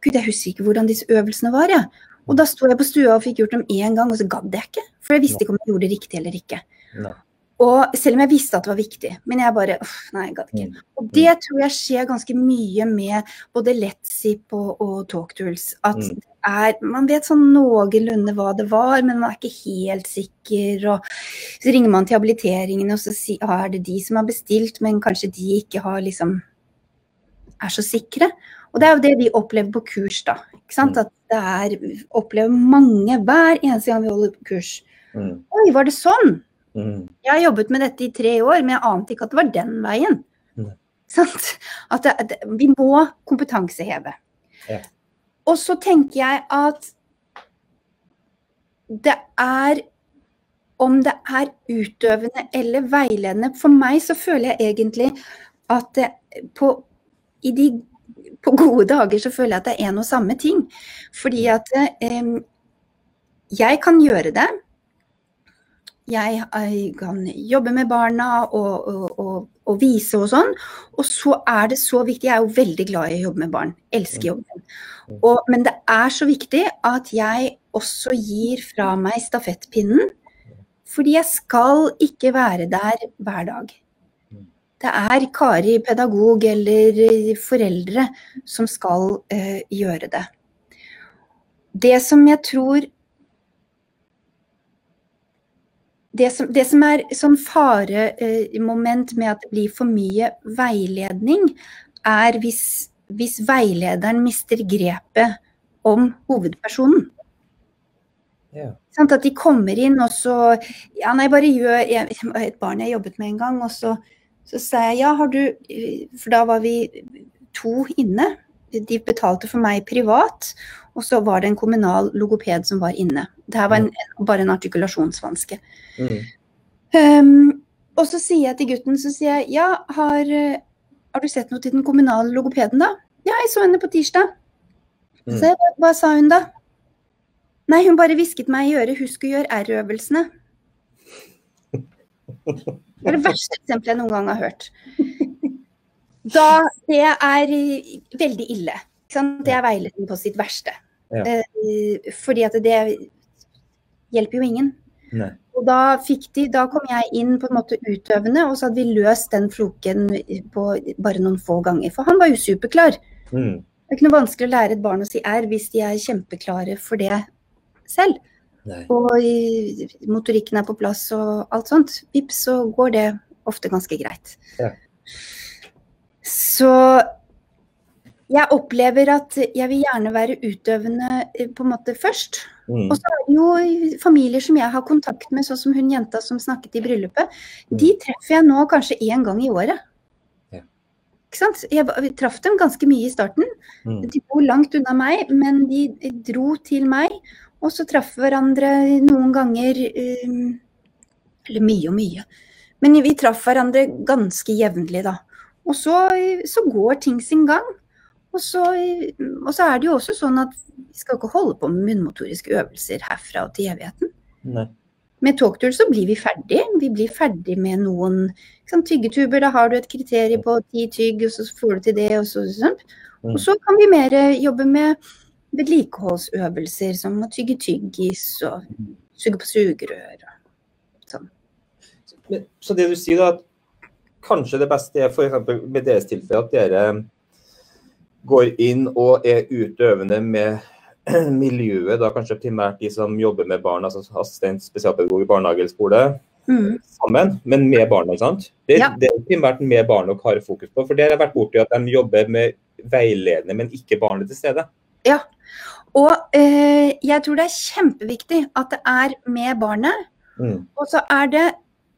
gud, jeg husker ikke hvordan disse øvelsene var. jeg. Og da sto jeg på stua og fikk gjort dem én gang, og så gadd jeg ikke. For jeg visste ikke om jeg gjorde det riktig eller ikke. Nei. Og selv om jeg visste at det var viktig. Men jeg bare uff, Nei, jeg gadd ikke. Mm. Og det tror jeg skjer ganske mye med både Let'Zip og, og Talktools. At Mm. det er, man vet sånn noenlunde hva det var, men man er ikke helt sikker. Og så ringer man til habiliteringen, og så si, ah, er det de som har bestilt, men kanskje de ikke har liksom er så sikre. Og det er jo det vi opplever på kurs, da. Ikke sant? Mm. At det er opplever mange hver eneste gang vi holder kurs. Mm. Oi, var det sånn? Mm. Jeg har jobbet med dette i tre år, men jeg ante ikke at det var den veien. Mm. Sant? At det, det, vi må kompetanseheve. Ja. Og så tenker jeg at det er om det er utøvende eller veiledende. For meg så føler jeg egentlig at det, på, i de, på gode dager så føler jeg at det er en og samme ting. Fordi at eh, jeg kan gjøre det. Jeg eh, kan jobbe med barna og, og, og, og vise og sånn. Og så er det så viktig, jeg er jo veldig glad i å jobbe med barn, elsker jobben. Og, men det er så viktig at jeg også gir fra meg stafettpinnen. Fordi jeg skal ikke være der hver dag. Det er Kari, pedagog eller foreldre, som skal uh, gjøre det. Det som jeg tror det som, det som er sånn faremoment med at det blir for mye veiledning, er hvis, hvis veilederen mister grepet om hovedpersonen. Ja. Sånn, at de kommer inn og så Ja, nei, bare gjør jeg, Et barn jeg jobbet med en gang, og så, så sa jeg ja, har du For da var vi to inne. De betalte for meg privat, og så var det en kommunal logoped som var inne. Det her var en, bare en artikulasjonsvanske. Mm. Um, og så sier jeg til gutten, så sier jeg ja, har, eh, har du sett noe til den kommunale logopeden da? Ja, jeg så henne på tirsdag. Mm. Så jeg, hva, hva sa hun da? Nei, hun bare hvisket meg i øret, husk å gjøre R-øvelsene. Det er det verste eksempelet jeg noen gang har hørt. Da, det er veldig ille. Ikke sant? Det er veiledning på sitt verste. Ja. Eh, fordi at det hjelper jo ingen. Nei. Og da, fikk de, da kom jeg inn på en måte utøvende, og så hadde vi løst den floken på bare noen få ganger. For han var jo superklar. Mm. Det er ikke noe vanskelig å lære et barn å si R hvis de er kjempeklare for det selv. Nei. Og motorikken er på plass og alt sånt. Vips, så går det ofte ganske greit. Ja. Så jeg opplever at jeg vil gjerne være utøvende eh, på en måte først. Mm. Og så er det jo familier som jeg har kontakt med, sånn som hun jenta som snakket i bryllupet. De treffer jeg nå kanskje én gang i året. Ja. Ikke sant? Jeg traff dem ganske mye i starten. Mm. De bor langt unna meg, men de dro til meg. Og så traff hverandre noen ganger um, Eller mye og mye. Men vi traff hverandre ganske jevnlig, da. Og så, så går ting sin gang. Og så, og så er det jo også sånn at vi skal ikke holde på med munnmotoriske øvelser herfra og til evigheten. Nei. Med talktur så blir vi ferdig. Vi blir ferdig med noen sant, tyggetuber. Da har du et kriterium på ti tygg, og så får du til det, og så sånn. Mm. Og så kan vi mer jobbe med vedlikeholdsøvelser som å tygge tyggis og suge på sugerør. og Sånn. Men, så det du sier da, at kanskje det beste er f.eks. med deres tilfelle at dere går inn og er utøvende med *clears throat* miljøet, da kanskje primært de som jobber med barn, altså assistent, spesialpedagog i barnehage eller skole, Mm. sammen, men med barna, sant? Det, Ja. det er primært med barn og har fokus på, for det har vært borti at de jobber med veiledende, men ikke barnet til stede. Ja, Og eh, jeg tror det er kjempeviktig at det er med barnet. Mm. Og så er det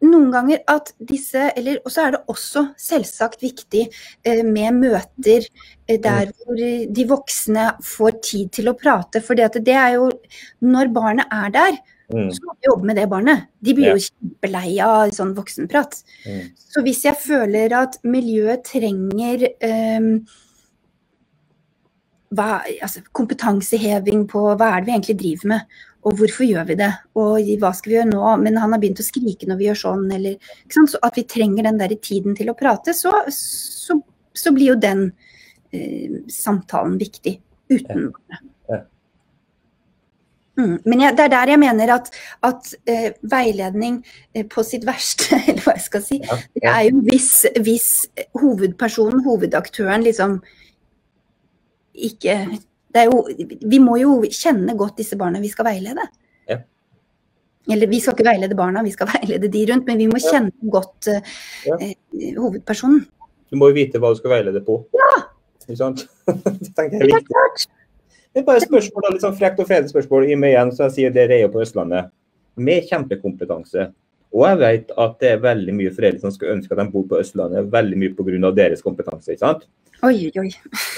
noen ganger at disse Eller og så er det også selvsagt viktig eh, med møter eh, der hvor eh, de voksne får tid til å prate. For det er jo Når barnet er der, Mm. så må vi jobbe med det barnet. De blir Ja. jo kjempelei av sånn voksenprat. Mm. Så hvis jeg føler at miljøet trenger ehm, hva, altså kompetanseheving på hva er det vi egentlig driver med, og hvorfor gjør vi det, og hva skal vi gjøre nå, men han har begynt å skrike når vi gjør sånn, eller? Så at vi trenger den der tiden til å prate, så, så, så blir jo den eh, samtalen viktig uten ja. Ja. Mm, men jeg, det er der jeg mener at, at eh, veiledning eh, på sitt verste, *laughs* eller hva jeg skal si, Ja, det er jo hvis, hvis hovedpersonen, hovedaktøren, liksom ikke det jo, Vi må jo kjenne godt disse barna vi skal veilede. Ja. Eller vi skal ikke veilede barna, vi skal *laughs* veilede de rundt, men vi må Ja. kjenne godt uh, Ja. eh, hovedpersonen. Du må jo vite hva du skal veilede på. Ikke sant? *laughs* det tenker jeg er viktig. Det er bare et spørsmål, litt sånn frekt og fredelig spørsmål i meg igjen, så jeg sier dere er jo på Østlandet. Med kjempekompetanse. Og jeg vet at det er veldig mye foreldre som skulle ønske at de bor på Østlandet, veldig mye pga. deres kompetanse. ikke sant? Oi, oi.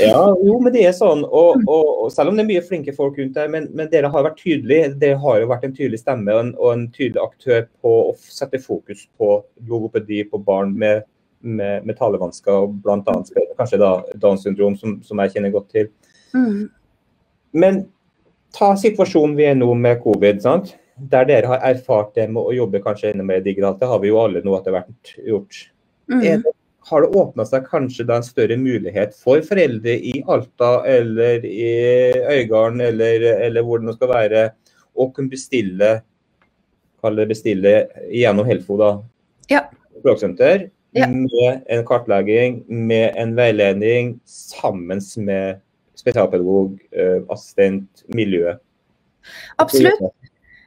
Ja, jo, men det er sånn. Og, og, og selv om det er mye flinke folk rundt der, men, men, dere har vært tydelige. Dere har jo vært en tydelig stemme og en, og en tydelig aktør på å sette fokus på logopedi på barn med, med, med talevansker, og bl.a. kanskje da Downs syndrom, som, som, jeg kjenner godt til. Mm. Men ta situasjonen vi er nå med covid. sant? Der dere har erfart det med å jobbe kanskje enda mer digitalt, det har vi jo alle nå etter hvert gjort. Mm. Det, har det åpna seg kanskje da en større mulighet for foreldre i Alta eller i Øygarden eller, eller hvor det nå skal være, å kunne bestille bestille gjennom Helfo da, ja. språksenter ja. med en kartlegging, med en veiledning sammen med spesialpedagog, eh, assistent, miljøet. Absolutt.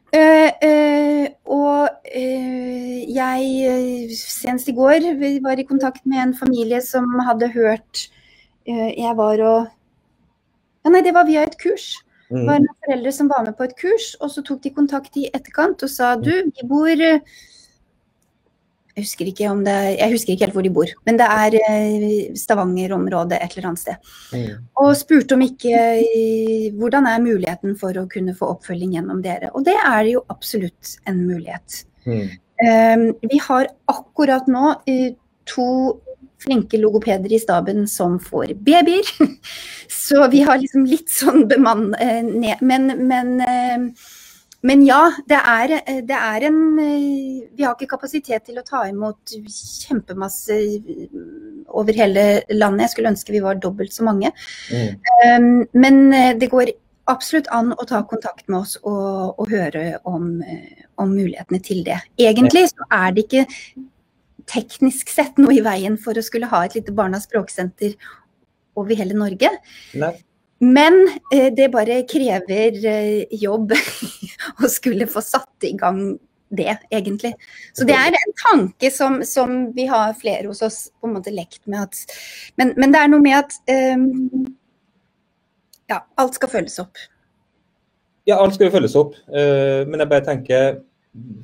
Uh, uh, og uh, jeg Senest i går var i kontakt med en familie som hadde hørt Jeg var og ja, Nei, det var via et kurs. Det var mm. noen foreldre som var med på et kurs, og så tok de kontakt i etterkant og sa du, vi bor jeg husker ikke om det er, jeg husker ikke helt hvor de bor, men det er eh, Stavanger-området et eller annet sted. Mm. Og spurte om ikke eh, hvordan er muligheten for å kunne få oppfølging gjennom dere. Og det er jo absolutt en mulighet. Mm. Um, vi har akkurat nå uh, to flinke logopeder i staben som får babyer. *laughs* Så vi har liksom litt sånn bemann... Uh, ned, men, men uh, men ja, det er, det er, en Vi har ikke kapasitet til å ta imot kjempemasse over hele landet. Jeg skulle ønske vi var dobbelt så mange. Mm. Um, men det går absolutt an å ta kontakt med oss og, og høre om, om, mulighetene til det. Egentlig så er det ikke teknisk sett noe i veien for å skulle ha et lite Barnas språksenter over hele Norge. Nei. Men eh, det bare krever eh, jobb *laughs* å skulle få satt i gang det, egentlig. Så det er en tanke som, som vi har flere hos oss på en måte lekt med at Men, men det er noe med at um, ja, alt skal følges opp. Ja, alt skal jo følges opp. Uh, men jeg bare tenker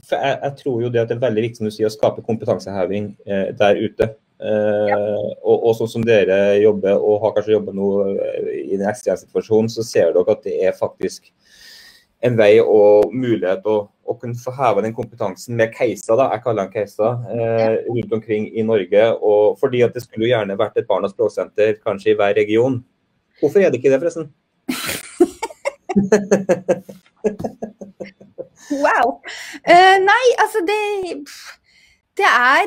for jeg, jeg, tror jo det at det er veldig viktig som du sier, å skape kompetanseheving uh, der ute. Ja. Eh, og, og, sånn som dere jobber, og har kanskje jobbet nå eh, i den ekstreme situasjonen, så ser dere at det er faktisk en vei og mulighet å, å kunne få heve den kompetansen med caser, da, jeg kaller den caser, eh, rundt omkring i Norge. Og fordi at det skulle jo gjerne vært et barnas språksenter kanskje i hver region. Hvorfor er det ikke det, forresten? *laughs* wow. Uh, nei, altså det Det er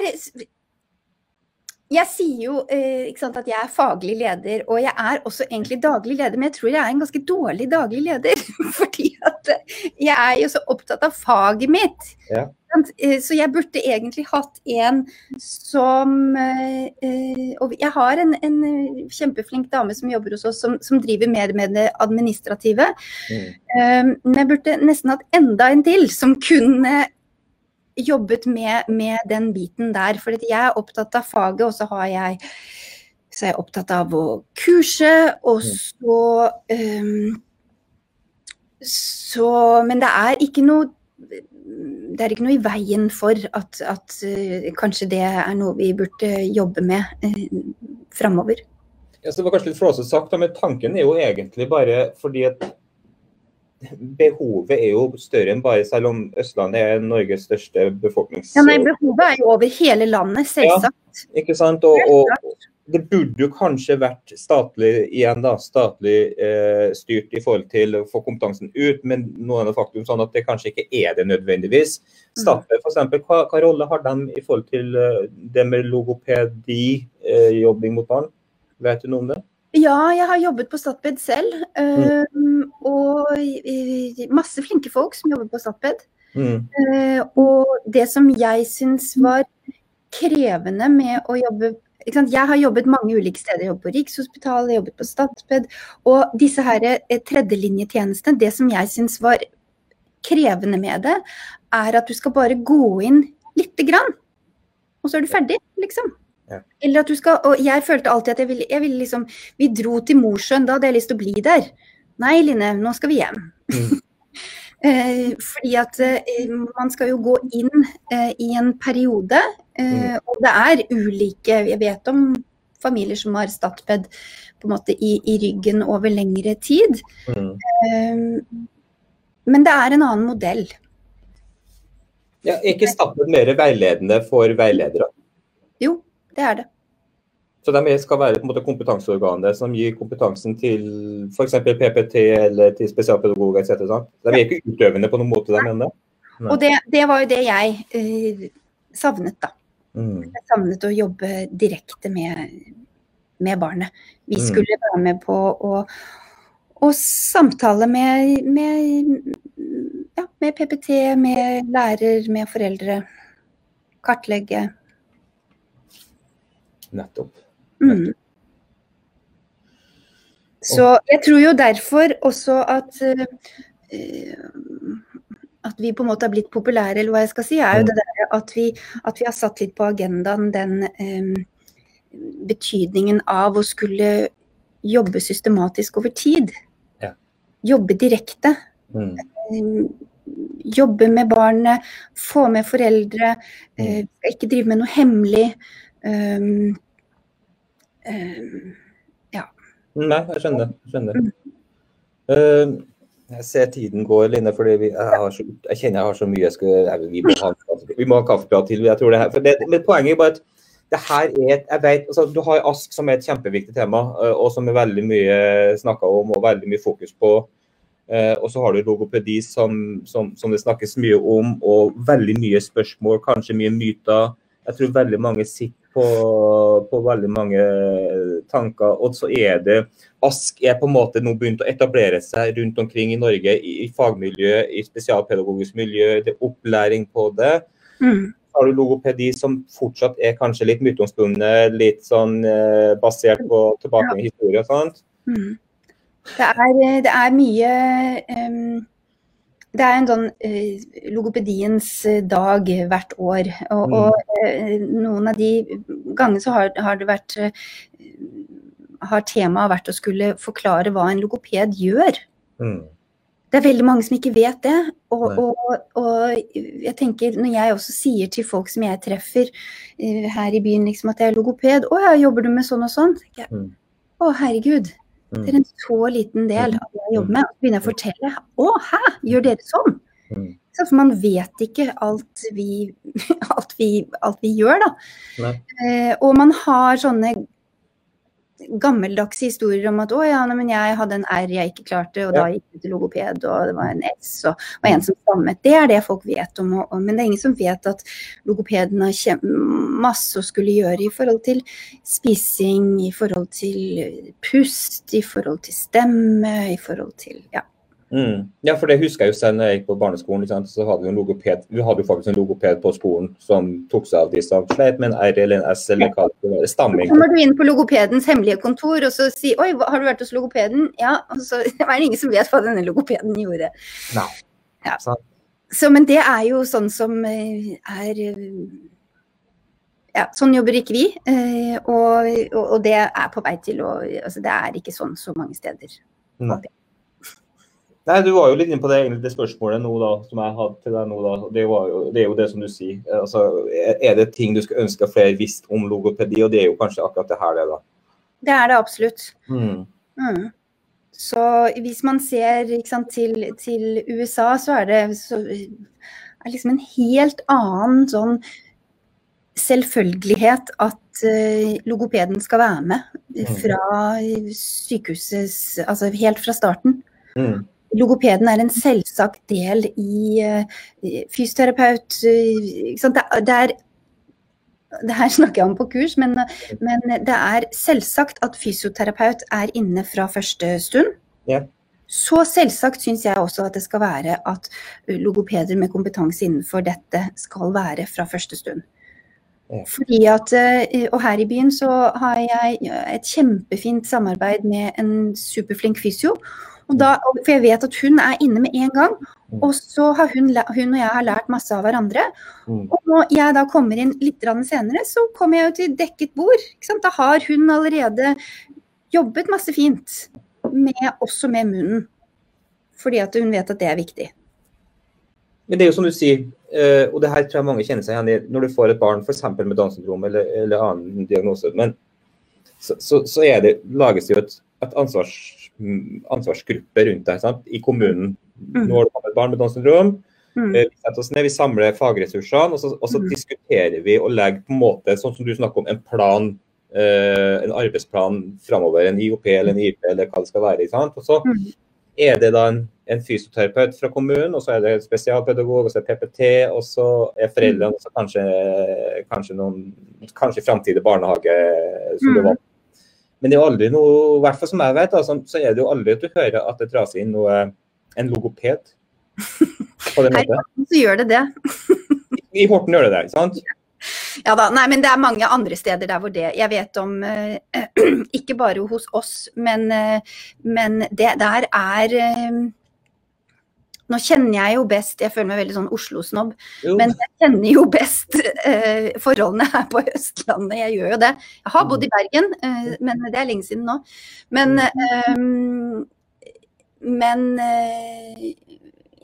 jeg sier jo eh, sant, at jeg er faglig leder, og jeg er også egentlig daglig leder, men jeg tror jeg er en ganske dårlig daglig leder. *laughs* Fordi at eh, jeg er jo så opptatt av faget mitt. Ja. Eh, så jeg burde egentlig hatt en som eh, Og jeg har en, en, kjempeflink dame som jobber hos oss, som, som driver mer med det administrative. Mm. Men jeg burde nesten hatt enda en til som kunne jobbet med, med, den biten der. For jeg er opptatt av faget, og så, jeg, så er jeg opptatt av å kurse. Og mm. så, um, så Men det er ikke noe det er ikke noe i veien for at, at uh, kanskje det er noe vi burde jobbe med uh, framover. Ja, det var kanskje litt flåsete sagt, men tanken er jo egentlig bare fordi at behovet er jo større enn bare selv om Østlandet er Norges største befolknings... Ja, nei, Behovet er jo over hele landet, selvsagt. Ja, ikke sant? Og, og, det burde jo kanskje vært statlig igjen da, statlig eh, styrt i forhold til å få kompetansen ut, men nå er det faktum sånn at det kanskje ikke er det nødvendigvis. Statlig, for eksempel, hva, hva rolle har de i forhold til uh, det med logopedi, eh, jobbing mot barn? Vet du noe om det? Ja, jeg har jobbet på Statped selv. Mm. og masse flinke folk som jobber på Statped. Mm. Uh, og det som jeg syns var krevende med å jobbe Jeg har jobbet mange ulike steder. Jeg jobbet på Rikshospitalet, jeg jobbet på Statped. Og disse her eh, tredjelinjetjenestene, det som jeg syns var krevende med det, er at du skal bare gå inn lite grann. Og så er du ferdig, liksom. Ja. Eller at du skal Og jeg følte alltid at jeg ville, jeg ville liksom Vi dro til Mosjøen, da hadde jeg lyst til å bli der. Nei, Line, nå skal vi hjem. Mm. *laughs* Eh, fordi at eh, man skal jo gå inn eh, i en periode, Mm. og det er ulike Jeg vet om familier som har Statped på en måte i, i ryggen over lengre tid. Mm. Men det er en annen modell. Ja, er ikke Statped mer veiledende for veiledere? Jo, det er det. Så de skal være måte kompetanseorganet som gir kompetansen til f.eks. PPT eller til spesialpedagoger etc. De er ikke utøvende på noen måte, de ennå? Og det, det var jo det jeg uh, savnet, da. Mm. Jeg savnet å jobbe direkte med, med barnet. Vi Mm. skulle være med på å, å samtale med, med, ja, med PPT, med lærer, med foreldre. Kartlegge. Nettopp. Mm. Så jeg tror jo derfor også at eh, at vi på en måte har blitt populære, eller hva jeg skal si, er jo det der at vi, at vi har satt litt på agendaen den um, betydningen av å skulle jobbe systematisk over tid. Ja. Jobbe direkte. Mm. Jobbe med barnet, få med foreldre. Mm. Uh, ikke drive med noe hemmelig. Um, um, Nei, jeg skjønner. Jeg, skjønner. Eh, jeg ser tiden går, Line, fordi vi, jeg, så, jeg kjenner jeg har så mye jeg skal, vi, må ha, vi må ha kaffeprat til. Jeg tror det her, for det, men poenget er bare at det her er et, jeg vet, altså, Du har ASK som er et kjempeviktig tema, eh, og som er veldig mye snakka om og veldig mye fokus på. Uh, og så har du logopedi som, som, som det snakkes mye om, og veldig mye spørsmål, kanskje mye myter. Jeg tror veldig mange sitter på, på veldig mange tanker. Og så er det ASK er på en måte nå begynt å etablere seg rundt omkring i Norge, i, i fagmiljø, i spesialpedagogisk miljø, det er opplæring på det. mm, Har du logopedi som fortsatt er kanskje litt myteomspunnet, litt sånn eh, basert på tilbake i historie og sånt? mm. Det, er, det er mye um, Det er en sånn eh, logopediens eh, dag hvert år. Og, Mm. og eh, noen av de gangene så har, har det vært har temaet vært å skulle forklare hva en logoped gjør. Mm. Det er veldig mange som ikke vet det. Og, og, og jeg tenker, når jeg også sier til folk som jeg treffer uh, her i byen liksom at jeg er logoped Å ja, jobber du med sånn og sånn? jeg, Mm. Å herregud. Det er en så liten del av det jeg jobber med. Så begynner jeg å fortelle. Å hæ, gjør dere sånn? Mm. Så For man vet ikke alt vi, *laughs* alt vi, alt vi gjør, da. Eh, og man har sånne gammeldagse historier om at å ja, nei, men jeg hadde en R jeg ikke klarte, og da gikk jeg til logoped, og det var en S, og, og en som stammet. Det er det folk vet om, og, og, men det er ingen som vet at logopeden har masse å skulle gjøre i forhold til spising, i forhold til pust, i forhold til stemme, i forhold til ja. Mm. Ja, for det husker jeg jo selv når jeg gikk på barneskolen. Ikke sant? Så hadde vi en logoped Vi hadde jo faktisk en logoped på skolen som tok seg av de som slet med en R eller en S eller hva det var. Stamming. Så kommer du inn på logopedens hemmelige kontor og så sier Oi, har du vært hos logopeden? Ja. Og så *laughs* er det ingen som vet hva denne logopeden gjorde. Nei. Ja. Så, men det er jo sånn som eh, er eh, Ja, sånn jobber ikke vi. eh, Og, og, og det er på vei til å Altså, det er ikke sånn så mange steder. Nei. Nei, Du var jo litt inne på det, det spørsmålet nå da, som jeg hadde til deg nå. da, Det, var jo, det er jo det som du sier. Altså, er- det ting du skulle ønske flere visste om logopedi? Og det er jo kanskje akkurat det her, det, da. Det er det absolutt. Mm. Mm. Så hvis man ser sant, til, til USA, så er det så, er liksom en helt annen sånn selvfølgelighet at uh, logopeden skal være med fra sykehusets Altså helt fra starten. Mm. Logopeden er en selvsagt del i eh, fysioterapeut eh? Det, er- det er her *laughs* snakker jeg om på kurs, men, men det er selvsagt at fysioterapeut er inne fra første stund. Ja. Så selvsagt syns jeg også at det skal være at logopeder med kompetanse innenfor dette skal være fra første stund. Fordi at, eh, Og her i byen så har jeg et kjempefint samarbeid med en superflink fysio. Og da, for jeg vet at hun er inne med en gang. Mm. Og så har hun, hun og jeg har lært masse av hverandre. Mm. Og når jeg da kommer inn litt senere, så kommer jeg jo til dekket bord. Da har hun allerede jobbet masse fint, med, også med munnen. Fordi at hun vet at det er viktig. Men det er jo som du sier, eh, og det her tror jeg mange kjenner seg igjen i, når du får et barn f.eks. med Downs syndrom eller, eller annen diagnose, men så, så, så er det, lages det jo et, et ansvars, ansvarsgruppe rundt deg sant? i kommunen. Mm. Nå har du kommet et barn med Downs syndrom. Mm. Eh, Vi setter oss ned, vi samler fagressursene, og så, og så Mm. diskuterer vi og legger på en måte, sånn som du snakker om, en plan, eh, en arbeidsplan framover. En IOP eller en IP eller hva det skal være. sant? Og så Mm. er det da en, en fysioterapeut fra kommunen, og så er det en spesialpedagog, og så er det PPT, og så er foreldrene og så kanskje, kanskje noen kanskje framtidig barnehage. som mm. du var. Men det er jo aldri noe, i hvert fall som jeg vet, da, så, er det jo aldri at du hører at det dras inn noe, en logoped på det Her så gjør det det. I Horten gjør det det, ikke sant? Ja da, nei, men det er mange andre steder der hvor det Jeg vet om eh, *clears throat* Ikke bare hos oss, men, eh, men det der er eh, Nå kjenner jeg jo best Jeg føler meg veldig sånn Oslo-snobb, men jeg kjenner jo best eh, forholdene her på Østlandet. Jeg gjør jo det. Jeg har bodd i Bergen, eh, men det er lenge siden nå. Men, eh, men eh,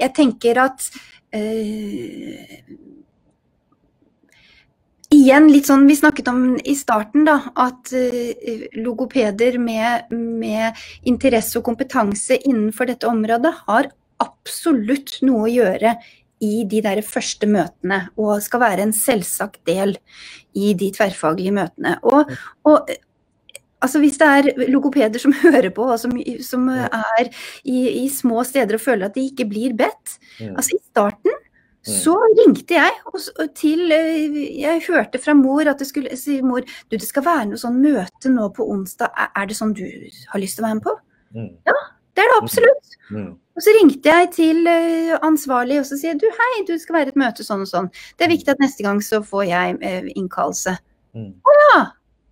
jeg tenker at eh, Igjen litt sånn vi snakket om i starten, da. At eh, logopeder med, med interesse og kompetanse innenfor dette området har absolutt noe å gjøre i de der første møtene, og skal være en selvsagt del i de tverrfaglige møtene. Og, og altså hvis det er logopeder som *laughs* hører på, og som, som er i, i små steder og føler at de ikke blir bedt, Mm. Altså I starten Mm. så ringte jeg og, til eh, Jeg hørte fra mor at det skulle si mor, du det skal være noe sånn møte nå på onsdag. Er, det sånn du har lyst til å være med på? Mm. Det er det absolutt. Mm. Og så ringte jeg til eh, ansvarlig og så sier du hei, du skal være et møte sånn og sånn. Det er viktig at neste gang så får jeg innkallelse. innkallelse. Mm. Ja.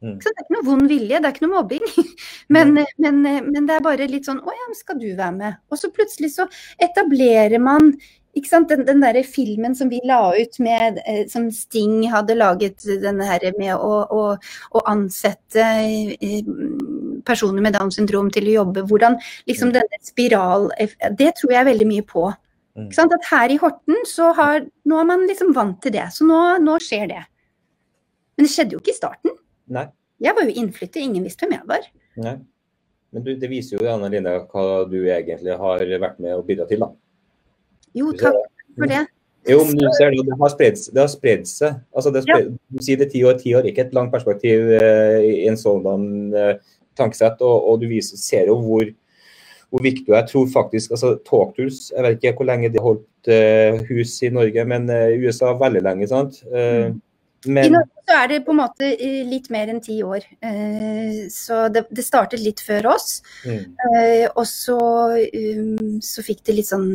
Mm. Så det er ikke noe vond vilje, det er ikke noe mobbing. *laughs* Men, men, men det er bare litt sånn Å ja, skal du være med? Og så plutselig så etablerer man ikke sant? Den, den der filmen som vi la ut med, eh, som Sting hadde laget, denne her med å, å, å ansette eh, personer med Downs syndrom til å jobbe. Hvordan liksom denne spiral Det tror jeg veldig mye på. Mm. Ikke sant? At her i Horten så har Nå er man liksom vant til det. Så nå, nå skjer det. Men det skjedde jo ikke i starten. Nei. Jeg var jo innflytter, ingen visste hvem jeg var. Nei. Men du, det viser jo Anna Line, hva du egentlig har vært med å bidra til. da. Jo, takk for det. Jo, men du ser det, det har spredd, det har spredd seg. Altså, det har ja. Du sier det ti år, ti år, ikke et langt perspektiv eh, i en sånn eh, tankesett. Og, og du viser, ser jo hvor, hvor viktig du er. Jeg tror faktisk altså Talktools, jeg vet ikke hvor lenge de har holdt uh, hus i Norge, men i i USA veldig lenge. sant? Eh, I men Norge så er det på en måte eh, litt mer enn ti år. Eh, Så det, det startet litt før oss. mm, Eh, Og så, um, så fikk det litt sånn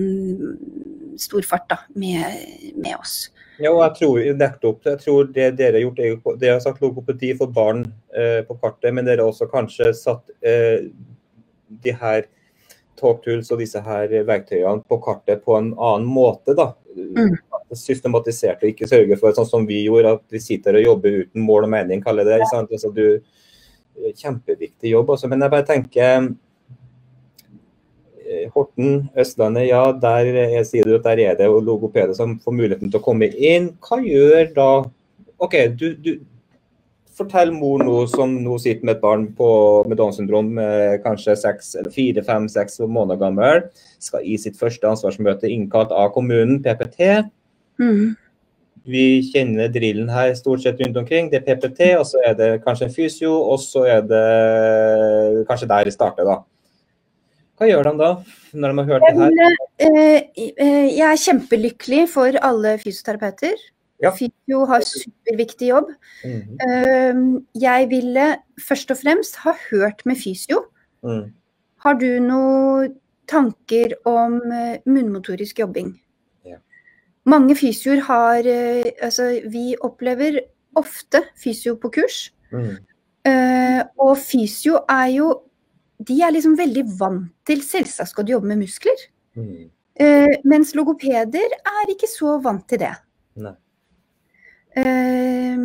stor fart da, med, med oss. Ja, og jeg tror nettopp, jeg tror det dere har gjort, er dere har sagt logopedi for barn eh, på kartet, men dere har også kanskje satt eh, de her talktools og disse her verktøyene på kartet på en annen måte. da. Mm. Systematisert og ikke sørge for sånn som vi gjorde, at vi sitter og jobber uten mål og mening, kaller det. Ja. Altså, du, kjempeviktig jobb. Altså. Men jeg bare tenker eh, Horten, Østlandet, ja, der er, sier du at der er det logopeder som får muligheten til å komme inn. Hva gjør da OK, du, du fortell mor nå som nå sitter med et barn på, med Downs syndrom, eh, kanskje seks, eller fire, fem, seks måneder gammel, skal i sitt første ansvarsmøte innkalt av kommunen, PPT. Mm. Vi kjenner drillen her stort sett rundt omkring. Det er PPT, og så er det kanskje en fysio, og så er det kanskje der det starter, da. Hva gjør de da, når de har hørt det her? Jeg, eh, eh, jeg er kjempelykkelig for alle fysioterapeuter. Ja. Fysio har superviktig jobb. Mm Jeg ville først og fremst ha hørt med fysio. Mm. Har du noen tanker om eh, munnmotorisk jobbing? Ja. Mange fysioer har Altså, vi opplever ofte fysio på kurs. Mm. Og fysio er jo De er liksom veldig vant til Selvsagt skal du jobbe med muskler. Mm. Uh, mens logopeder er ikke så vant til det. Eh,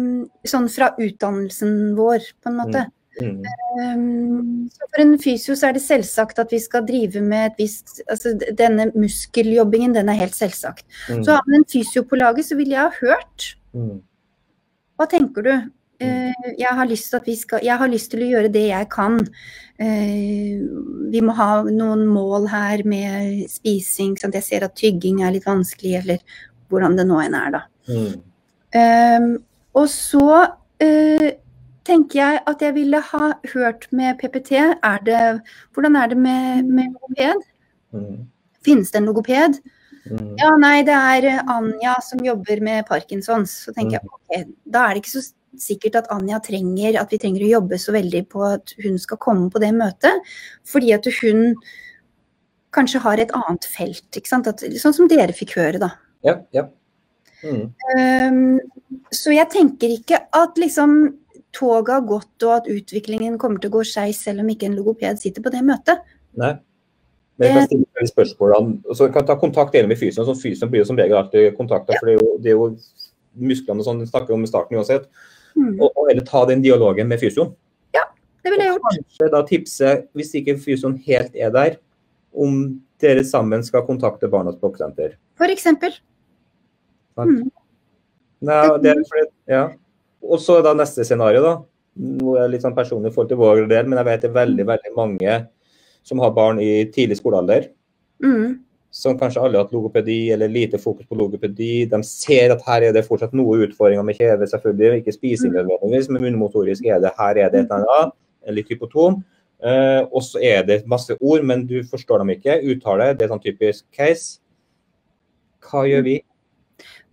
sånn fra utdannelsen vår, på en måte. Mm. Um, så for en fysio så er det selvsagt at vi skal drive med et visst altså Denne muskeljobbingen, den er helt selvsagt. Mm. Så har man en fysio på laget, så ville jeg ha hørt Mm. Hva tenker du? Eh, jeg, har skal, jeg har lyst til å gjøre det jeg kan. Eh, vi må ha noen mål her med spising. Sant? Jeg ser at tygging er litt vanskelig, eller hvordan det nå enn er, da. Mm. Um, og så uh, tenker jeg at jeg ville ha hørt med PPT. Er det, hvordan er det med, med logoped? Mm. Finnes det en logoped? Mm. Ja, nei, det er Anja som jobber med Parkinsons. Så tenker jeg ok, da er det ikke så sikkert at Anja trenger at vi trenger å jobbe så veldig på at hun skal komme på det møtet. Fordi at hun kanskje har et annet felt. ikke sant? At, sånn som dere fikk høre, da. Ja, ja. Mm. Um, så jeg tenker ikke at liksom toget har gått og at utviklingen kommer til å gå skeis selv om ikke en logoped sitter på det møtet. Nei. Men jeg kan stille spørsmål om, så kan jeg ta kontakt med fysioen. Så fysioen blir jo som regel alltid kontakta, for det er, jo, det er jo musklene sånn snakker om i starten uansett. Mm. Og, og eller ta den dialogen med fysioen. Ja, Det ville jeg gjort. Kanskje da tipse, hvis ikke fysioen helt er der, om dere sammen skal kontakte Barnas Språksenter. For eksempel. Mm. Nei, det er fordi, ja. Og så er da neste scenario, da. Nå er jeg litt sånn personlig i forhold til vår del, men jeg vet det er veldig veldig mange som har barn i tidlig skolealder. Mm. Som kanskje alle har hatt logopedi eller lite fokus på logopedi. De ser at her er det fortsatt noe utfordringer med kjeve, selvfølgelig. Ikke spising nødvendigvis, men munnmotorisk er det her er det et eller annet. Litt hypotom. Eh, og så er det masse ord, men du forstår dem ikke. Uttale, det er sånn typisk case. Hva gjør vi?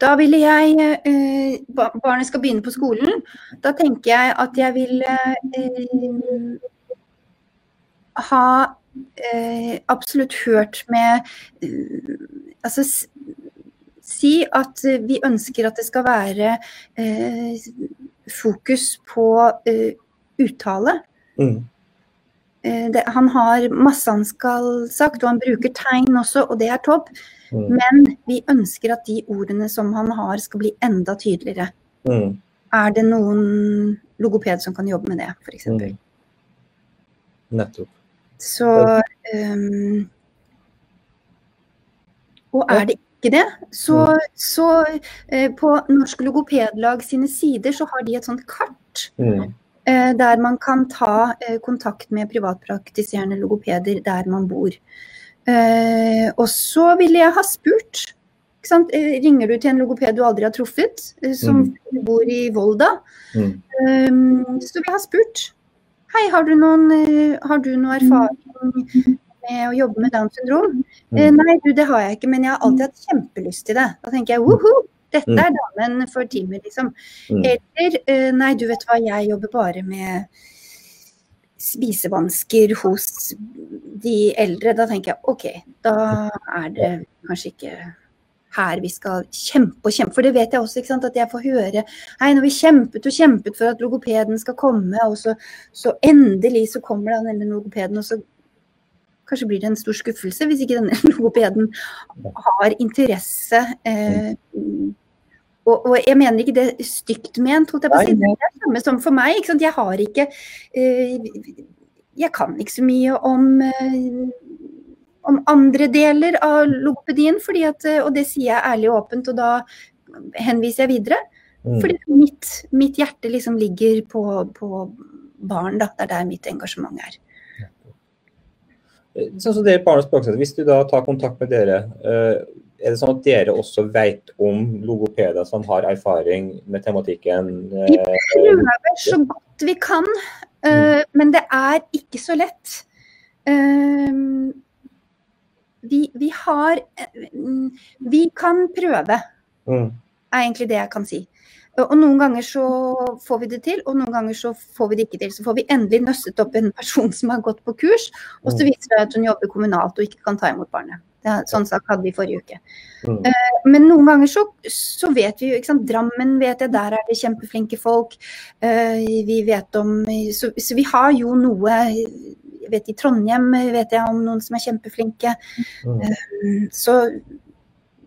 Da ville jeg uh, Barnet skal begynne på skolen. Da tenker jeg at jeg vil uh, ha eh, absolutt hørt med eh, Altså si at vi ønsker at det skal være eh, fokus på eh, uttale. Mm. Eh, det, han har masse han skal sagt, og han bruker tegn også, og det er topp. Mm. Men vi ønsker at de ordene som han har, skal bli enda tydeligere. Mm. Er det noen logoped som kan jobbe med det, f.eks.? Mm. Nettopp. Så um, Og er det ikke det, så, så uh, på Norsk Logopedlag sine sider så har de et sånt kart Mm. Uh, der man kan ta uh, kontakt med privatpraktiserende logopeder der man bor. Og så ville jeg ha spurt. Ringer du til en logoped du aldri har truffet, som som bor i Volda, Mm. Um, så jeg ha spurt. Hei, har du, noen, eh, har du noen erfaring med å jobbe med Downs syndrom? Eh, Mm. nei, du, det har jeg ikke, men jeg har alltid hatt kjempelyst til det. Da tenker jeg woho, dette er damen for teamet, liksom. Mm. Eller eh, nei, du vet hva, jeg jobber bare med spisevansker hos de eldre. Da tenker jeg OK, da er det kanskje ikke her vi skal kjempe og kjempe. For det vet jeg også, sant, at jeg får høre Hei, når vi kjempet og kjempet for at logopeden skal komme, og så, så endelig så kommer da denne logopeden, og så kanskje blir det en stor skuffelse hvis ikke denne *laughs* logopeden har interesse. Eh, og, og jeg mener ikke det stygt ment, holdt jeg på å si. Det er det samme som for meg. Ikke sant? Jeg har ikke eh, Jeg kan ikke så mye om eh, om andre deler av logopedien, at, eh, og det sier jeg ærlig og åpent, og da henviser jeg videre. Mm. Fordi mitt, mitt hjerte liksom ligger på, på barn, da. Det er der mitt engasjement er. Sånn som dere og Språksenter, Hvis du da tar kontakt med dere, eh, er det sånn at dere også vet om logopeder som har erfaring med tematikken? Vi eh, prøver så godt vi kan, eh, men det er ikke så lett. Vi, vi har eh, Vi kan prøve, mm, er egentlig det jeg kan si. Og noen ganger så får vi det til, og noen ganger så får vi det ikke til. Så får vi endelig nøstet opp en person som har gått på kurs, og så viser det at hun jobber kommunalt og ikke kan ta imot barnet. Ja, sånn sak hadde vi forrige uke. Mm. Eh, Men noen ganger så, så vet vi jo, ikke sant. Drammen vet jeg, der er det kjempeflinke folk. Eh, Vi vet om Så, så vi har jo noe vet I Trondheim vet jeg om noen som er kjempeflinke. Mm. Mm, Så,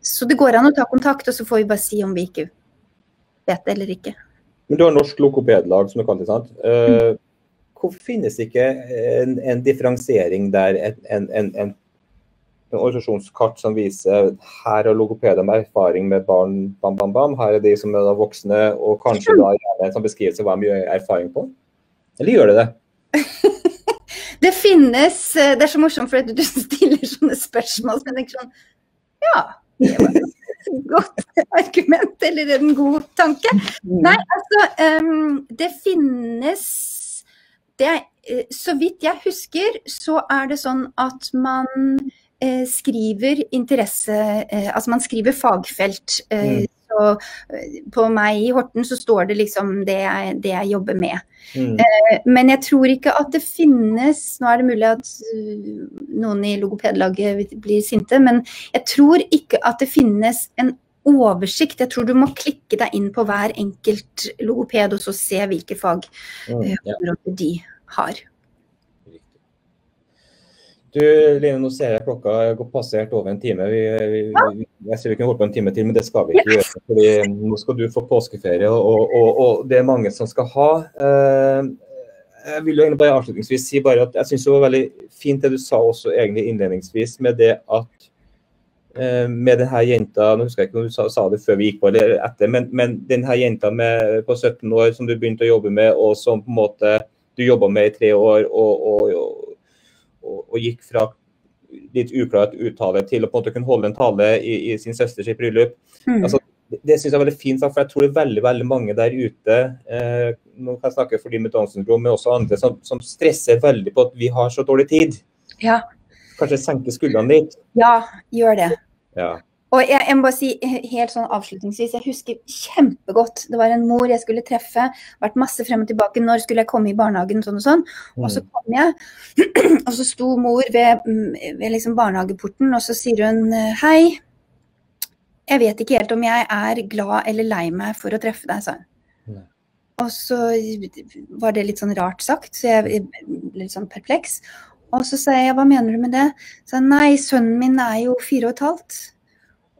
så det går an å ta kontakt, og så får vi bare si om vi ikke vet det eller ikke. Men du har Norsk Lokopedlag, som du kan til, sant? Uh, Hvorfor finnes ikke en, en differensiering der, en, en, en, organisasjonskart som viser her har logopeder med erfaring med barn, bam, bam, bam. Her er de som er voksne, og kanskje da gjerne en beskrivelse av hva de gjør erfaring på? Eller gjør det det? *laughs* Det finnes eh, Det er så morsomt fordi du stiller sånne spørsmål som jeg tenker sånn Ja, det var et *laughs* godt argument, eller en god tanke. Nei, altså um, Det finnes det, eh, Så vidt jeg husker, så er det sånn at man eh, skriver interesse eh, Altså man skriver fagfelt. Eh, Mm. Så eh, på meg i Horten så står det liksom det jeg, det jeg jobber med. Mm. Men jeg tror ikke at det finnes Nå er det mulig at uh, noen i logopedlaget blir sinte, men jeg tror ikke at det finnes en oversikt. Jeg tror du må klikke deg inn på hver enkelt logoped og så se hvilke Mm. Ja. de har. Du, Line, nå ser jeg klokka er passert over en time. Vi, vi, vi, jeg ser vi kunne holdt på en time til, men det skal vi ikke gjøre. fordi Nå skal du få påskeferie, og, og, og det er mange som skal ha. Eh, jeg vil jo egentlig bare avslutningsvis si bare at jeg syns det var veldig fint det du sa også egentlig innledningsvis, med det at eh, med denne jenta nå husker jeg ikke om du sa, sa det før vi gikk på eller etter, men, men denne jenta med, på 17 år som du begynte å jobbe med, og som på en måte du jobba med i tre år, og, og, og, og, gikk fra litt uklart uttale til å på en måte kunne holde en tale i, i sin søsters bryllup. Mm. Altså, det syns jeg er veldig fint, for jeg tror det er veldig veldig mange der ute eh, nå kan jeg snakke for de med Downs syndrom, men også andre som, som stresser veldig på at vi har så dårlig tid. Ja. Kanskje senke skuldrene litt. ja, gjør det. Ja. Og jeg, jeg må bare si helt sånn avslutningsvis, jeg husker kjempegodt. Det var en mor jeg skulle treffe, vært masse frem og tilbake. Når skulle jeg komme i barnehagen, sånn og sånn. Og så kom jeg, *clears throat* og så sto mor ved, mm, ved liksom barnehageporten, og så sier hun hei. Jeg vet ikke helt om jeg er glad eller lei meg for å treffe deg, sa hun. Nei. Og så var det litt sånn rart sagt, så jeg ble litt sånn perpleks. Og så sa jeg hva mener du med det? Så jeg, nei, sønnen min er jo fire og et halvt.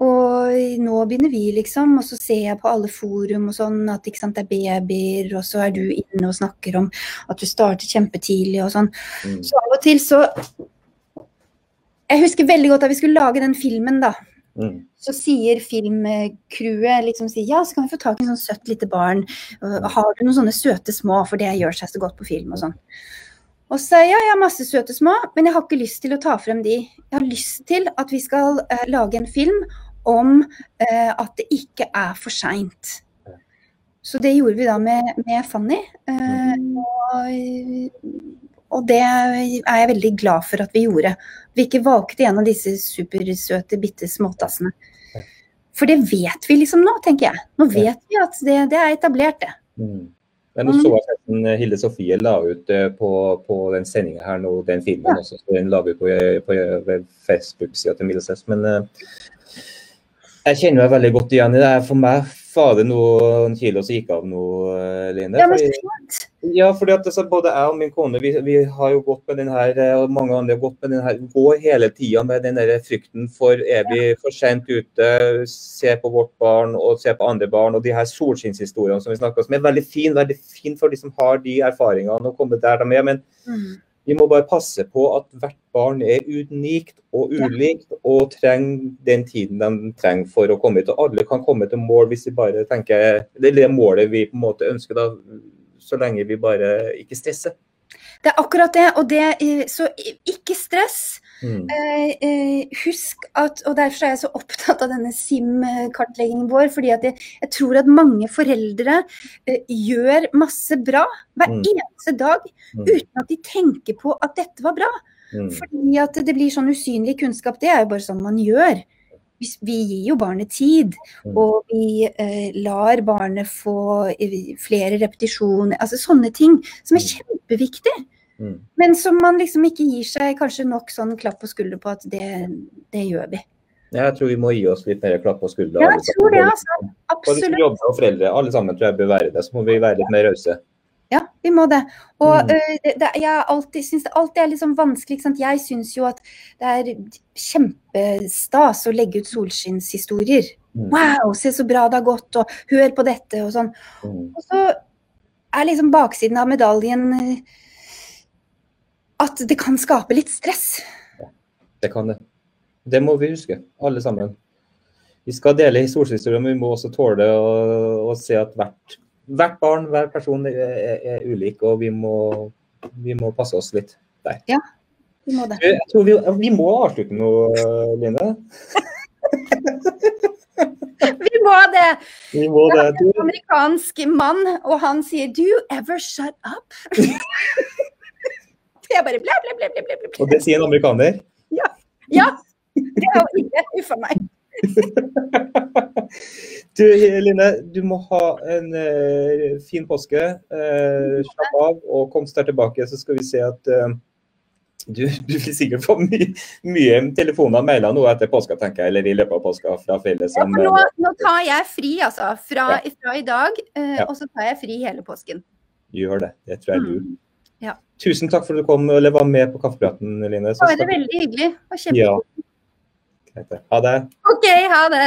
Og nå begynner vi, liksom. Og så ser jeg på alle forum og sånn at sant, det er babyer, og så er du inne og snakker om at du starter kjempetidlig og sånn. Mm. Så av og til så Jeg husker veldig godt da vi skulle lage den filmen, da. Mm. Så sier filmcrewet liksom sier, ja, så kan vi få tak i en sånn søtt lite barn. Har du noen sånne søte små, for det gjør seg så godt på film og sånn. Og så sier jeg ja, jeg har masse søte små, men jeg har ikke lyst til å ta frem de. Jeg har lyst til at vi skal eh, lage en film om eh, at det ikke er for seint. Så det gjorde vi da med, med Fanny. Eh, og, og det er jeg veldig glad for at vi gjorde. Vi ikke valgte en av disse supersøte, bitte småtassene. For det vet vi liksom nå, tenker jeg. Nå vet vi at det, det er etablert, det. Mm. Men nå så jeg eh, Hilde Sofie la ut eh, på, på den sendinga her nå, den filmen Ja. også. Den la ut på, på, på Facebook-sida til Middlesex. Men eh, jeg kjenner meg veldig godt igjen i det. For meg var det noen kilo som gikk av nå, eh, Line. Ja, men fordi-. Ja, fordi at altså, både jeg og min kone vi, vi har jo gått med den her, eh, og mange andre har gått med den her, går hele tida med den der frykten for er vi for sent ute, se på vårt barn og se på andre barn, og de her solskinnshistoriene som vi snakker om, som er veldig fin, veldig fin for de som har de erfaringene og kommet der de er. Men Mm. Vi må bare passe på at hvert barn er unikt og ulikt, og trenger den tiden de trenger for å komme hit. Og alle kan komme til mål hvis vi bare tenker Det er det målet vi på en måte ønsker, da, så lenge vi bare ikke stresser. Det er akkurat det. Og det Så ikke stress. Mm. Eh, eh, husk at Og derfor er jeg så opptatt av denne SIM-kartleggingen vår. fordi at jeg, jeg tror at mange foreldre eh, gjør masse bra hver Mm. eneste dag Mm. uten at de tenker på at dette var bra. Mm. Fordi at det blir sånn usynlig kunnskap. Det er jo bare sånn man gjør. Vi, vi gir jo barnet tid, og vi eh, lar barnet få eh, flere repetisjoner. Altså sånne ting som er kjempeviktig. Mm. Men som man liksom ikke gir seg kanskje nok sånn klapp på skulderen på at det, det gjør vi. Jeg tror vi må gi oss litt mer klapp på skulder Ja, jeg tror det, altså. Absolutt. Både som og foreldre. Alle sammen tror jeg bør være det. Så må vi være litt mer rause. Ja, vi må det. Og Mm. øh, det, det, jeg alltid, synes det alltid er litt sånn vanskelig. Ikke sant? Jeg syns jo at det er kjempestas å legge ut solskinnshistorier. Mm. Wow, se så bra det har gått, og hør på dette, og sånn. Mm. Og så er liksom baksiden av medaljen øh, at det kan skape litt stress. Ja, Det kan det. Det må vi huske, alle sammen. Vi skal dele solskinnshistorier, men vi må også tåle å, å se at hvert, hvert barn, hver person er, er, er ulik, og vi må, vi må passe oss litt der. Vi må det. Jeg tror vi, vi må avslutte nå, Line. *laughs* Vi må det! Vi må det. Du, Amerikansk mann, og han sier 'do you ever shut up'? *laughs* Så *laughs* jeg bare bla, bla, bla, bla, bla, og det sier en amerikaner. Ja! Det er jo ikke Uff a meg. *laughs* Du, Line, du må ha en uh, fin påske. Uh, slapp av og kom sterkt tilbake, så skal vi se at uh, du, du vil sikkert få my mye telefoner og mailer nå etter påska, tenker jeg, eller i løpet av påska fra fjellet Ja, nå, nå tar jeg fri, altså. Fra, Ja. fra i dag. Ja. Og så tar jeg fri hele påsken. gjør det. Det tror jeg du. Mm. Ja. Tusen takk for at du kom eller var med på kaffepraten, Line. Så Bare veldig hyggelig. Og kjempe... Ja. Ha det. OK, ha det.